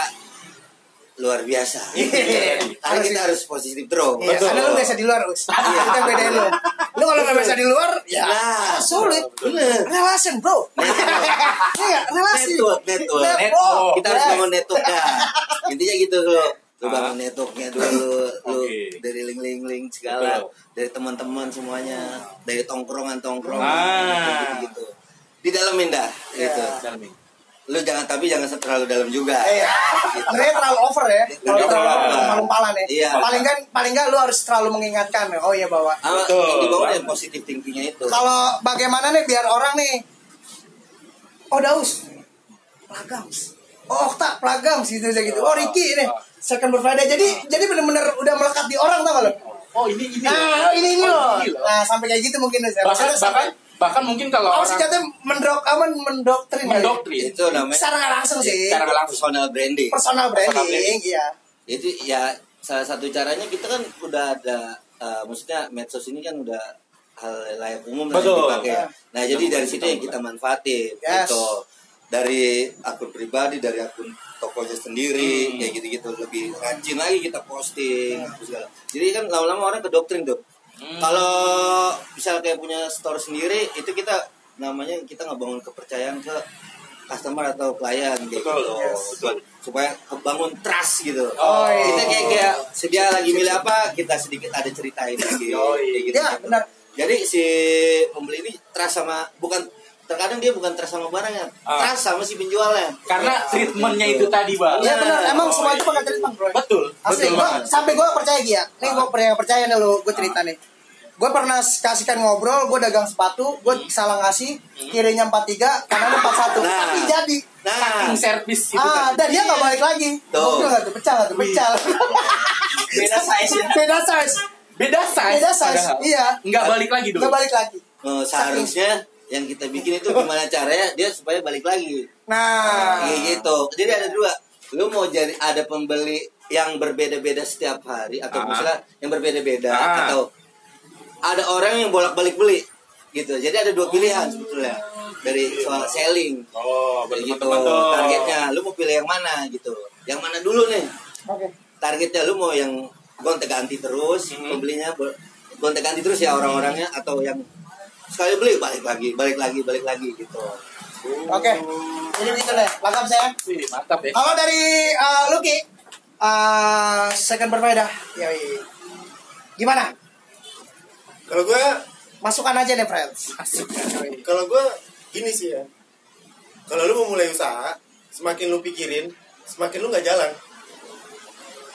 luar biasa. Karena kita harus positif terus. Iya, Betul. karena lu biasa di luar, Us. Kita bedain lu. Lu kalau nggak biasa di luar, ya Nah, sulit. bener. Relation, bro. Iya, relasi. Network, network. Network. Kita harus bangun network. Intinya gitu loh. Lu bangun networknya dulu, lu Oke. dari link-link-link segala, Betul. dari teman-teman semuanya, dari tongkrongan-tongkrongan Ah. gitu, gitu. Di dalamin dah, gitu. Dalami. Lu jangan tapi jangan terlalu dalam juga. Iya. Sebenarnya terlalu over ya. Kalau Terlalu terlalu over. malu-malan ya. Iya. Paling kan paling nggak lu harus terlalu mengingatkan. Oh iya bahwa Ah, Betul. yang dibangun yang positif thinkingnya itu. kalau bagaimana nih biar orang nih Oh Daus Plagams Oh Okta Plagams gitu aja gitu Oh Ricky ini Second berfaedah Jadi jadi bener-bener udah melekat di orang tau gak lo oh ini ini Nah ini ini Oh, loh ini loh. Nah sampai kayak gitu mungkin bahkan Maksudnya sampai- bahkan bahkan mungkin kalau sih orang katanya mendok apa mendoktrin mendoktrin Itu namanya Secara nggak langsung sih Secara nggak langsung. personal branding. Personal Personal branding branding. Iya itu ya salah satu caranya kita kan udah ada eh, maksudnya medsos ini kan udah hal layak umum lah yang Betul. dipakai. Ya. Nah jadi dari situ yang kita manfaatin Yes. gitu dari akun pribadi dari akun tokonya sendiri Hmm. kayak gitu-gitu lebih rajin lagi kita posting apa segala. Jadi kan lama-lama orang ke doktrin tuh. Hmm. Kalau misal kayak punya store sendiri itu kita namanya kita ngebangun kepercayaan ke customer atau klien kayak Betul, gitu. yes, betul. Supaya kebangun trust gitu. Oh, iya. Kita kayak kayak sedia lagi milih apa, kita sedikit ada ceritain lagi. Oh, iya. gitu. Ya benar Jadi si pembeli ini trust sama bukan terkadang dia bukan trust sama barangnya Ah. trust sama si penjualnya Karena treatmentnya itu tadi, Bang. Iya benar, Nah, emang oh, semua itu pakai treatment bro. Betul, Asli, betul gua, banget. sampai gue percaya Gia. Nih gue pernah percaya nih lu, gue cerita nih. Gue pernah kasihkan ngobrol, gue dagang sepatu, gue salah ngasih, kirinya 43, kanan 41. Nah. Tapi jadi. nah Saking servis itu Ah, tadi. dan dia gak balik lagi. Tuh. Ngobrol gak tuh, pecah gak tuh, pecah. beda size ya Beda size. Beda size. Beda size, padahal. iya. Nggak balik lagi dulu. Gak balik lagi. Oh, seharusnya yang kita bikin itu gimana caranya dia supaya balik lagi Nah. Kayak gitu. Jadi ada dua. Lu mau jadi ada pembeli yang berbeda-beda setiap hari atau Ah. misalnya yang berbeda-beda Ah. atau ada orang yang bolak-balik beli gitu. Jadi ada dua pilihan sebetulnya dari soal selling. Oh, Kayak gitu. Targetnya lu mau pilih yang mana gitu. Yang mana dulu nih? Oke. Targetnya lu mau yang gonta-ganti terus Hmm. pembelinya bo- gonta-ganti terus ya orang-orangnya atau yang sekali beli balik lagi, balik lagi, balik lagi gitu. Oke. Jadi gitu deh, lengkap saya. Mantap ya. Kalau dari uh, Lucky, uh, second berbeda. Yoi. Gimana? Kalau gue Masukkan aja deh, friends. Kalau gue gini sih ya. Kalau lu mau mulai usaha, semakin lu pikirin, semakin lu nggak jalan.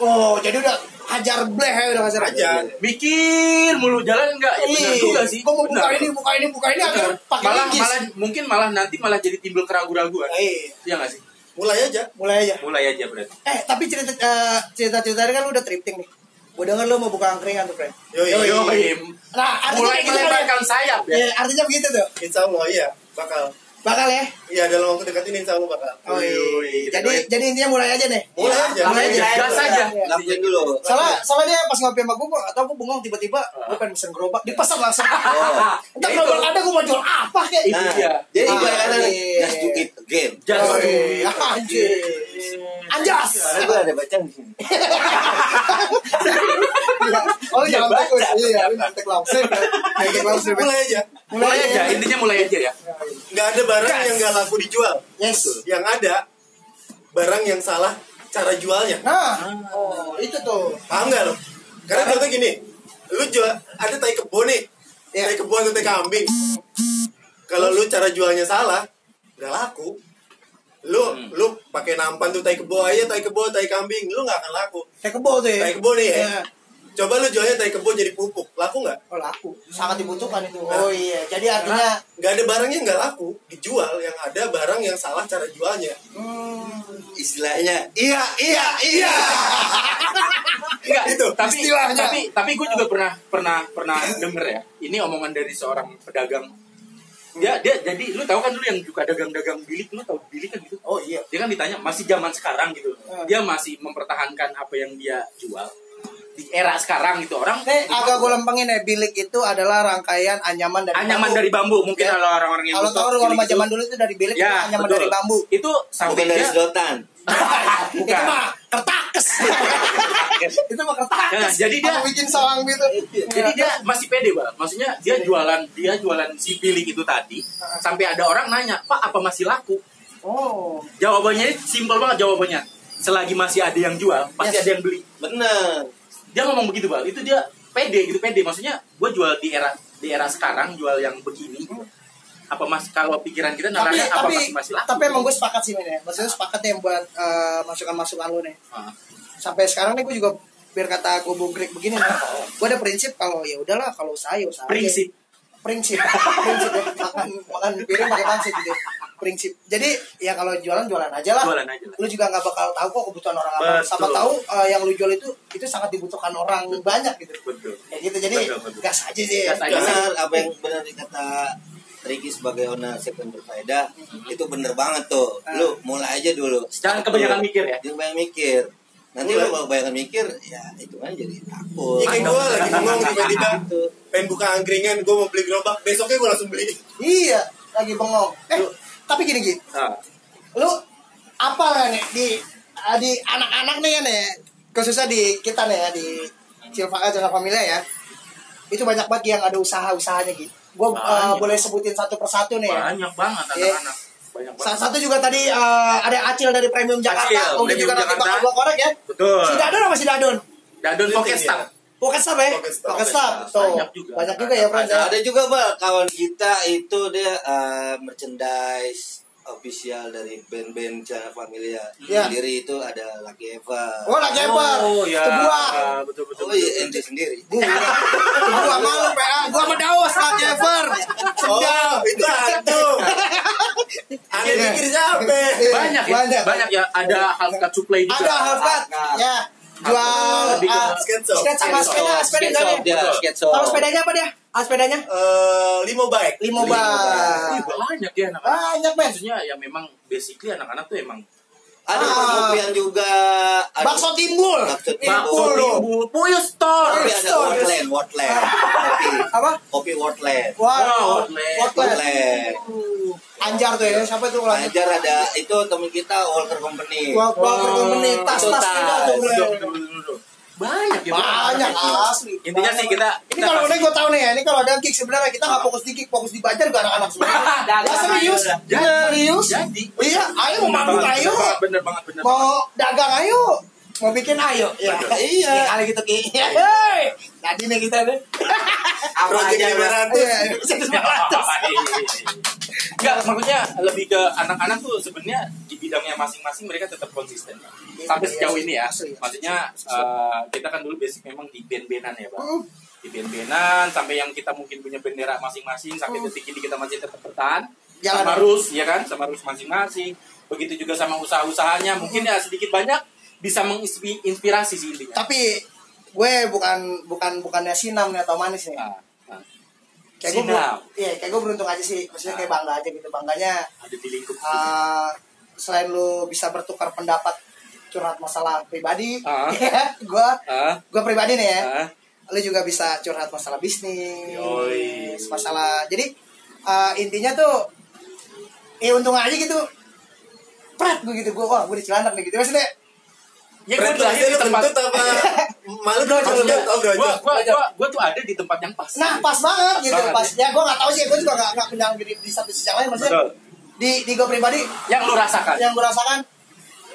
Oh, jadi udah hajar bleh ya, udah hajar Aja. Mikir mulu jalan enggak? Ya benar juga sih. Gue mau buka ini, buka ini, buka ini, Benar. pakai malah, linggis. malah mungkin malah nanti malah jadi timbul keraguan-raguan. Eh, Iya nggak sih? Mulai aja. mulai aja. Mulai aja berarti. Eh, tapi cerita eh, cerita-cerita tadi kan lu udah thrifting nih. Gue denger lu mau buka angkringan tuh, friend. Yoi. Yoi. Nah, artinya Mulai gitu kan ya? melebarkan sayap ya. Ya, artinya begitu tuh. Insya Allah iya bakal. Bakal ya. Iya dalam waktu dekat ini insya Allah bakal. Oh, iya. Jadi doain. jadi intinya mulai aja nih. Mulai aja. Mulai aja. Gas aja. Iya. Lakuin dulu. Soalnya, soalnya dia pas ngopi sama gue, gue gak tau gue bengong tiba-tiba gue pengen pesen gerobak, dipesan langsung. Oh. Entar Ya, gerobak ada gue mau jual apa? Itu Nah, dia. jadi Ah, ibarat kata iya. just do it again. Just Oh, do iya. it. Anjir. Anjas. Karena gue ada bacaan di sini. Oh, jangan baca, takut. Iya, nantek langsung. Mulai aja. Mulai aja, intinya mulai aja ya. Nggak ada barang yang nggak laku dijual. Yes. Yang ada barang yang salah cara jualnya. Nah, oh, itu tuh. Paham nggak lo? Karena contoh gini, lu jual ada tai kebo nih, Iya. tai kebo atau tai kambing. Kalau lu cara jualnya salah, nggak laku. Lu lu pakai nampan tuh tai kebo aja, tai kebo, tai kambing, lu nggak akan laku. Kayak kebo tuh ya. Tai kebo nih ya. Iya. Coba lu jualnya tai kebo jadi pupuk, laku nggak? Oh, laku. Sangat dibutuhkan itu. Oh iya. Jadi artinya Nggak ada barang yang nggak laku dijual, yang ada barang yang salah cara jualnya. hmm, Istilahnya, iya, iya, iya. Enggak, Itu, tapi istilahnya. tapi tapi gue juga pernah pernah pernah denger ya. Ini omongan dari seorang pedagang. Dia dia jadi lu tahu kan dulu yang juga dagang-dagang bilik, lu tahu bilik kan gitu. Oh iya. Dia kan ditanya masih zaman sekarang gitu. Dia masih mempertahankan apa yang dia jual di era sekarang gitu. Orang Nih agak gue lempengin ya bilik itu adalah rangkaian anyaman dari anyaman bambu. dari bambu mungkin Ya. kalau orang-orang yang Kalau tahu rumah itu- zaman dulu itu dari bilik itu ya anyaman betul. dari bambu. Itu Bukan sampai dari sedotan. Itu bukan. mah kertakes. itu mah kertakes. Nah, jadi dia- Apa bikin sawang gitu. Jadi dia masih pede, Pak. Maksudnya dia jualan dia jualan si bilik itu tadi sampai ada orang nanya, "Pak, apa masih laku?" Oh. Jawabannya simpel banget jawabannya. Selagi masih ada yang jual, pasti Yes. ada yang beli. Bener. Dia ngomong begitu, Bang. Itu dia pede gitu, pede. Maksudnya gue jual di era di era sekarang jual yang begini. Apa mas kalau pikiran kita Tapi naranya apa tapi masih masih laku? tapi emang gue sepakat sih men ya. Maksudnya sepakat yang buat eh, masukan-masukan lu nih. Ah. Sampai sekarang nih gue juga biar kata gue bungkrik begini nih. Gue ada prinsip kalau ya udahlah kalau usaha ya usaha. aja. Prinsip. prinsip prinsip makan makan piring pakai pangsit gitu prinsip jadi ya kalau jualan jualan aja lah Jualan aja lah. lu juga nggak bakal tahu kok kebutuhan orang apa Betul. sama tahu eh, yang lu jual itu itu sangat dibutuhkan orang banyak gitu Betul. kayak gitu jadi Betul, betul. gas aja sih Gas aja. Benar apa yang benar dikata Ricky sebagai owner second berfaedah itu bener banget tuh. Lu mulai aja dulu. Jangan kebanyakan mikir ya. Jangan banyak mikir. Nanti lu kalau kebanyakan mikir, ya itu kan jadi takut. Ya kayak gue lagi bengong tiba-tiba Gitu. pengen buka angkringan, gue mau beli gerobak, besoknya gue langsung beli. iya lagi bengong eh tapi gini gini Ah. lu apa lah nih di ah, di anak-anak nih ya khususnya di kita nih ya di Silva Jalan Familia ya itu banyak banget yang ada usaha-usahanya gitu gue Banyak. boleh sebutin satu persatu nih ya Banyak banget Iya. anak-anak. Banyak Salah banget. satu juga tadi eh, ada Acil dari Premium Jakarta Acil, oh Premium juga nanti bakal gua korek ya Betul. si Dadon apa si Dadon Dadon Itu Pokestang. Pokestop ya? Pokestop. Pokestop. Tuh. Banyak juga. Banyak juga ya, Friends. ya? Ada juga bang kawan kita itu dia eh, merchandise official dari band-band Jana Familia. Iya. Sendiri itu ada Lucky Eva. Oh, lagi apa? Oh ya. Sebuah. Betul betul. Oh iya ente sendiri. Gua malu, PA. Gua sama Daos, lagi ever. Oh, itu hantu. Aneh Iya. pikir siapa? Banyak ya. Banyak. Banyak ya. Ada half cut supply juga. Ada Harvard. Ya. Jual sketchup. sketch sama sepeda, sepeda dia. Kalau sepedanya apa dia? Ah, sepedanya? Eh, limo bike. Limo. Ih, banyak ya anak-anak. Banyak, men. Maksudnya ya memang basically anak-anak tuh emang Ada Ah. permobilan juga. Ada Bakso timbul. Bakso Timbul Puyo store. Tapi ada Store. Wordland, Wordland. Kopi. Apa? Kopi Wordland. Wah, Wow, Wordland. Wordland. Anjar tuh ya, siapa itu ulangi? Ajar ada itu teman kita Walker Company. Walker Company, tas-tas tas. kita tuh. Banyak ya. Banyak asli. Intinya sih kita Ini kalau ini gue tahu nih ya, ini kalau ada kick sebenarnya kita nggak fokus di kick, fokus di bajar juga anak-anak semua. Ya serius, Jadi. serius. Jadi. Iya, ayo mau manggung ayo, Bener banget, bener banget. mau dagang ayo, mau bikin ayo. Ya, iya. Ya, kali gitu ki. Hei, tadi nih kita nih. Project 500. Iya, bisa sembilan Enggak, maksudnya lebih ke anak-anak tuh sebenarnya di bidangnya masing-masing mereka tetap konsisten. Sampai sejauh ini ya. Maksudnya eh, kita kan dulu basic memang di band-bandan ya, Pak. Hmm. Di band-bandan sampai yang kita mungkin punya bendera masing-masing sampai detik ini kita masih tetap bertahan. Jalan. Sama Rus, ya kan? Sama Rus masing-masing. Begitu juga sama usaha-usahanya. Mungkin ya sedikit banyak bisa menginspirasi sih intinya. Tapi gue bukan bukan bukannya sinam nih atau manis nih. Nah, nah, Kayak gue, iya, kayak gue beruntung aja sih. Maksudnya kayak bangga aja gitu. Bangganya ada di lingkup uh, selain lu bisa bertukar pendapat curhat masalah pribadi, Ah. ya, gue Ah, gue pribadi nih ya, ah. lu juga bisa curhat masalah bisnis, Yoi. masalah jadi uh, intinya tuh, ya untung aja gitu, pret gue gitu gue wah gue di Cilandak nih gitu maksudnya Ya gue lahir di tempat kentut apa malu Bro, maksudnya oh gua, gua, gua tuh ada di tempat yang pas. Nah pas banget gitu Banget, pas ya gue nggak tahu sih gue juga nggak nggak diri di satu sisi lain maksudnya Betul. di di gue pribadi Yang lu rasakan. yang gue rasakan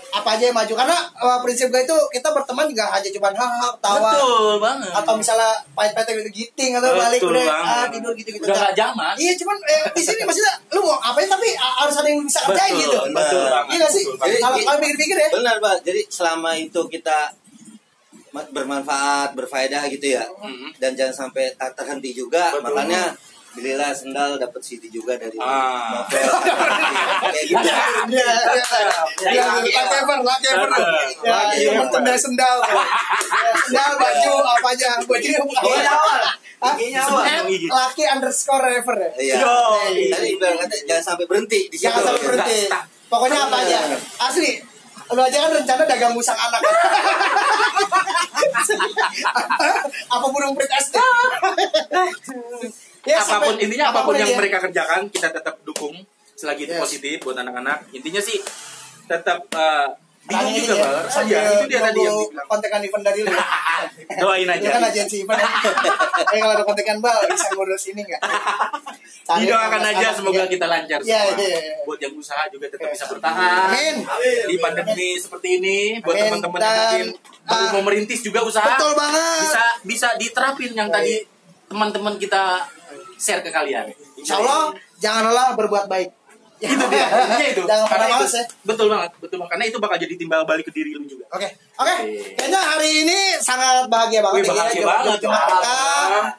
apa aja yang maju karena uh, prinsip gue itu kita berteman juga hanya cuma haha tawa Betul banget. atau misalnya pahit-pahit gitu giting atau Betul balik udah ah, tidur gitu gitu Udah gak zaman. iya cuman eh, di sini maksudnya lu mau ngapain tapi a- harus ada yang bisa kerjain gitu betul Nah. banget. iya gak sih kalau kalau pikir-pikir ya Benar Pak. Jadi selama itu kita ma- bermanfaat, berfaedah gitu ya. Mhm. Dan jangan sampai tak terhenti juga. Betul. Makanya belilah sendal dapat CD juga dari Ah. novel. Kayak gitu. Iya, iya, iya, iya, whatever, whatever. Ya, Laki itu ever. merchandise sendal. Ya, Sendal, baju, apa aja. Baju awal. Laki underscore ever ya. Iya. Tadi jangan sampai berhenti di situ. Jangan sampai berhenti. Pokoknya apa aja. Asli. Lu aja kan rencana dagang musang anak. apa burung prit SD. Ya, apa pun sampai- intinya apa pun yang aja. mereka kerjakan kita tetap dukung selagi itu Yes. positif buat anak-anak. Intinya sih tetap eh, bingung juga, ini Bar. ya, Iya, itu dia tadi yang dibilang. kontekan event dari lu. Doain Dia aja. kan agensi event. ya. Eh kalau ada kontekan bal bisa ngurus ini enggak? Didoakan aja semoga kita lancar Iya, semua. iya, iya. Buat yang usaha juga tetap bisa bertahan. Amin. Di pandemi seperti ini buat teman-teman yang mungkin baru ah, mau merintis juga usaha. Betul banget. Bisa bisa diterapin yang tadi teman-teman kita share ke kalian. Insya Allah jangan lelah berbuat baik. Itu dia, intinya itu. Jangan Karena malas itu, ya. betul banget, betul banget. Karena itu bakal jadi timbal balik ke diri lu juga. Oke, oke. Iya. Kayaknya hari ini sangat bahagia banget. Wih, ya, bahagia Jumat- banget. Jumat kita.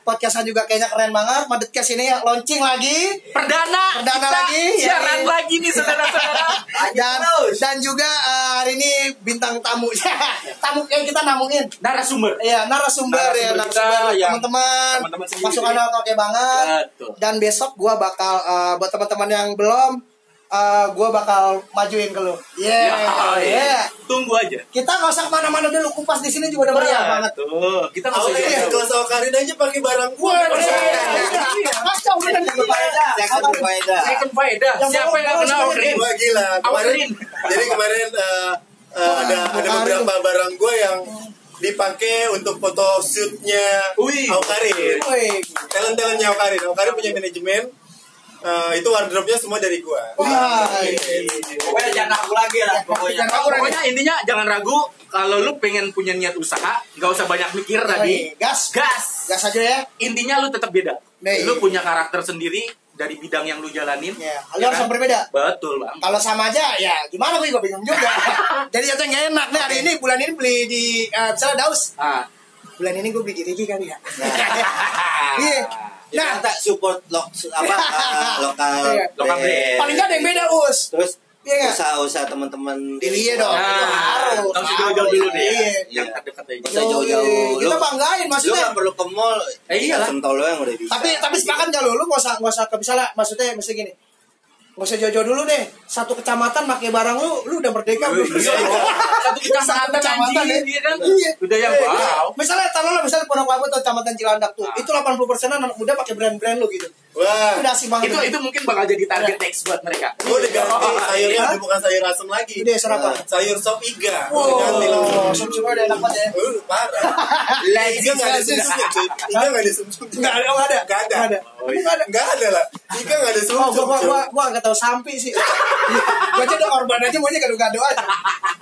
Podcastnya juga kayaknya keren banget. Madetcast ini launching lagi. Perdana, Perdana kita lagi, siaran ya. lagi nih saudara-saudara. Dan dan juga eh, hari ini bintang tamu. tamu yang kita namuin. Narasumber. Iya, narasumber, ya, Narasumber kita narasumber teman-teman. teman-teman sendiri. Masukannya oke banget. Betul. Dan besok gua bakal eh, buat teman-teman yang belum eh, gua bakal majuin ke lu. Yeah. Ya, yeah. Tunggu aja. Kita nggak usah ke mana-mana dulu kupas di sini juga udah meriah banget. Tuh, kita nggak usah Awalnya jauh-jauh. kelas Awkarin aja pakai barang gua. Kacau bener Second faedah. Second faedah. Second faedah. Yang Siapa yang kenal Outrin? Wah gila. Kemarin, jadi kemarin eh, eh, ada ada beberapa barang gua yang dipakai untuk foto shootnya. Woi, Talent-talentnya Awkarin. Awkarin punya manajemen. Eh, itu wardrobe-nya semua dari gua. Wah, Pokoknya jangan aku lagi lah pokoknya. Jangan aku Pokoknya intinya jangan ragu kalau lu pengen punya niat usaha, nggak usah banyak mikir tadi. gas, Gas. gas aja ya. Intinya lu tetap beda. Nih. Lu punya karakter sendiri dari bidang yang lu jalanin. Ya, Ya lu harus kan? berbeda. Betul, Bang. Kalau sama aja, ya gimana gue juga bingung juga. Jadi aja nggak enak nih hari ini bulan ini beli di misalnya Daus. Ah. Bulan ini gue beli di Rigi kali ya. Iya. Nah, kita support lo, apa uh, lokal Iya. Lokal paling nggak ada yang beda us. Terus Iya usaha-usaha teman-teman Iya dong. Nah, harus. harus jauh-jauh dulu deh. Iya. Yang terdekat aja. Bisa jauh-jauh. Kita Lu- banggain lu maksudnya. nggak perlu ke mall Eh, iyalah. Sentol lo yang udah bisa tapi tapi sepakat kalau lu nggak usah nggak usah ke misalnya maksudnya mesti gini nggak usah jauh-jauh dulu deh satu kecamatan pakai barang lu lu udah merdeka belum Iya, iya. Satu kecamatan kecamatan, anjing, ya. iya kan? Iya. Udah yang Iya, wow. iya. misalnya taruhlah misalnya Pondok Labu atau kecamatan Cilandak tuh Ah. itu 80 persenan anak muda pakai brand-brand lu gitu Wah, udah asik banget Itu itu mungkin bakal jadi target next buat mereka. gua udah ganti sayurnya Hah? udah bukan sayur asem lagi. Udah, sayur apa? Sayur sop iga. Udah ganti wow langsung. sum udah enak banget ya Uh, parah. Iga nggak ada sumsumnya, cuy. Iga nggak ada sumsumnya. nggak ada nggak ada Nggak ada. nggak ada Oh, iya. ada lah. Iga nggak ada Oh, sumsum. gua, gua, cuy. gua, gua nggak tahu sampai sih. gua aja udah korban aja maunya gado-gado aja.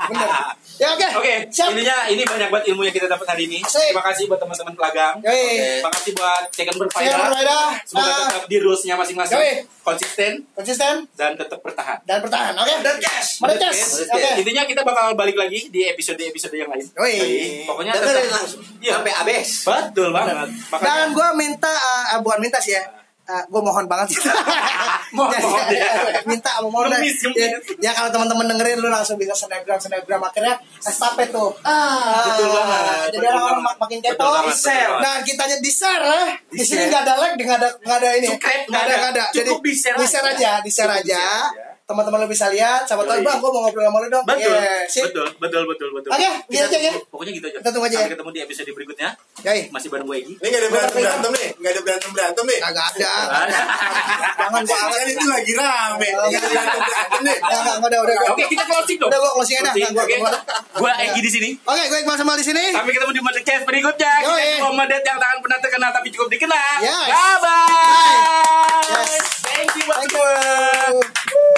Bener. Ya oke. Oke, Siap. intinya ini banyak banget ilmu yang kita dapat hari ini. Asik. Terima kasih buat teman-teman pelagang. Yoi. Terima kasih buat Saya berfaedah. berfaedah. Semoga Ah, tetap di rules-nya masing-masing. Yoi. Konsisten konsisten dan tetap bertahan. dan bertahan. Oke. Dan cash. Mari cash. Oke. Oke. Intinya kita bakal balik lagi di episode-episode yang lain. Yoi. Pokoknya tetap langsung Iya. sampai habis Betul banget. Makanya Dan gue minta, uh, bukan minta sih ya. Gue mohon banget sih. Mohon, mohon ya. minta mau mohon. Ya, ya kalau teman-teman dengerin lu langsung bisa snapgram snapgram akhirnya estafet tuh. Ah, Betul banget, Jadi betul orang-orang banget. makin Betul kepo. betul. Nah kitanya di share lah. Di sini nggak ada like, nggak ada nggak ada ini. Nggak ada nggak ada. Jadi di share di share aja. aja, di share aja. Teman-teman lu bisa lihat. Siapa tahu bang, gue mau ngobrol sama lu dong. Betul, Yeah, sip. betul, betul, betul, betul. Oke, gitu Kita aja ya. Pokoknya gitu aja. Kita tunggu aja Sampai ya. ketemu di episode berikutnya. Yoi. Masih bareng gue Egi. Ini nggak ada berantem berantem nih. Nggak ada berantem berantem nih. Kagak ada. Jangan Kan itu lagi rame. Nggak ada berantem berantem nih. Nggak, udah, udah. Oke, kita closing dong. Udah, gua closing gua- gue Egi di sini. Oke, gue Iqbal Samal di sini. Sampai ketemu di podcast berikutnya. Kita Yoi. itu Omedet yang tangan pernah terkenal tapi cukup dikenal. Bye bye. Yes. Thank you buat Thank you.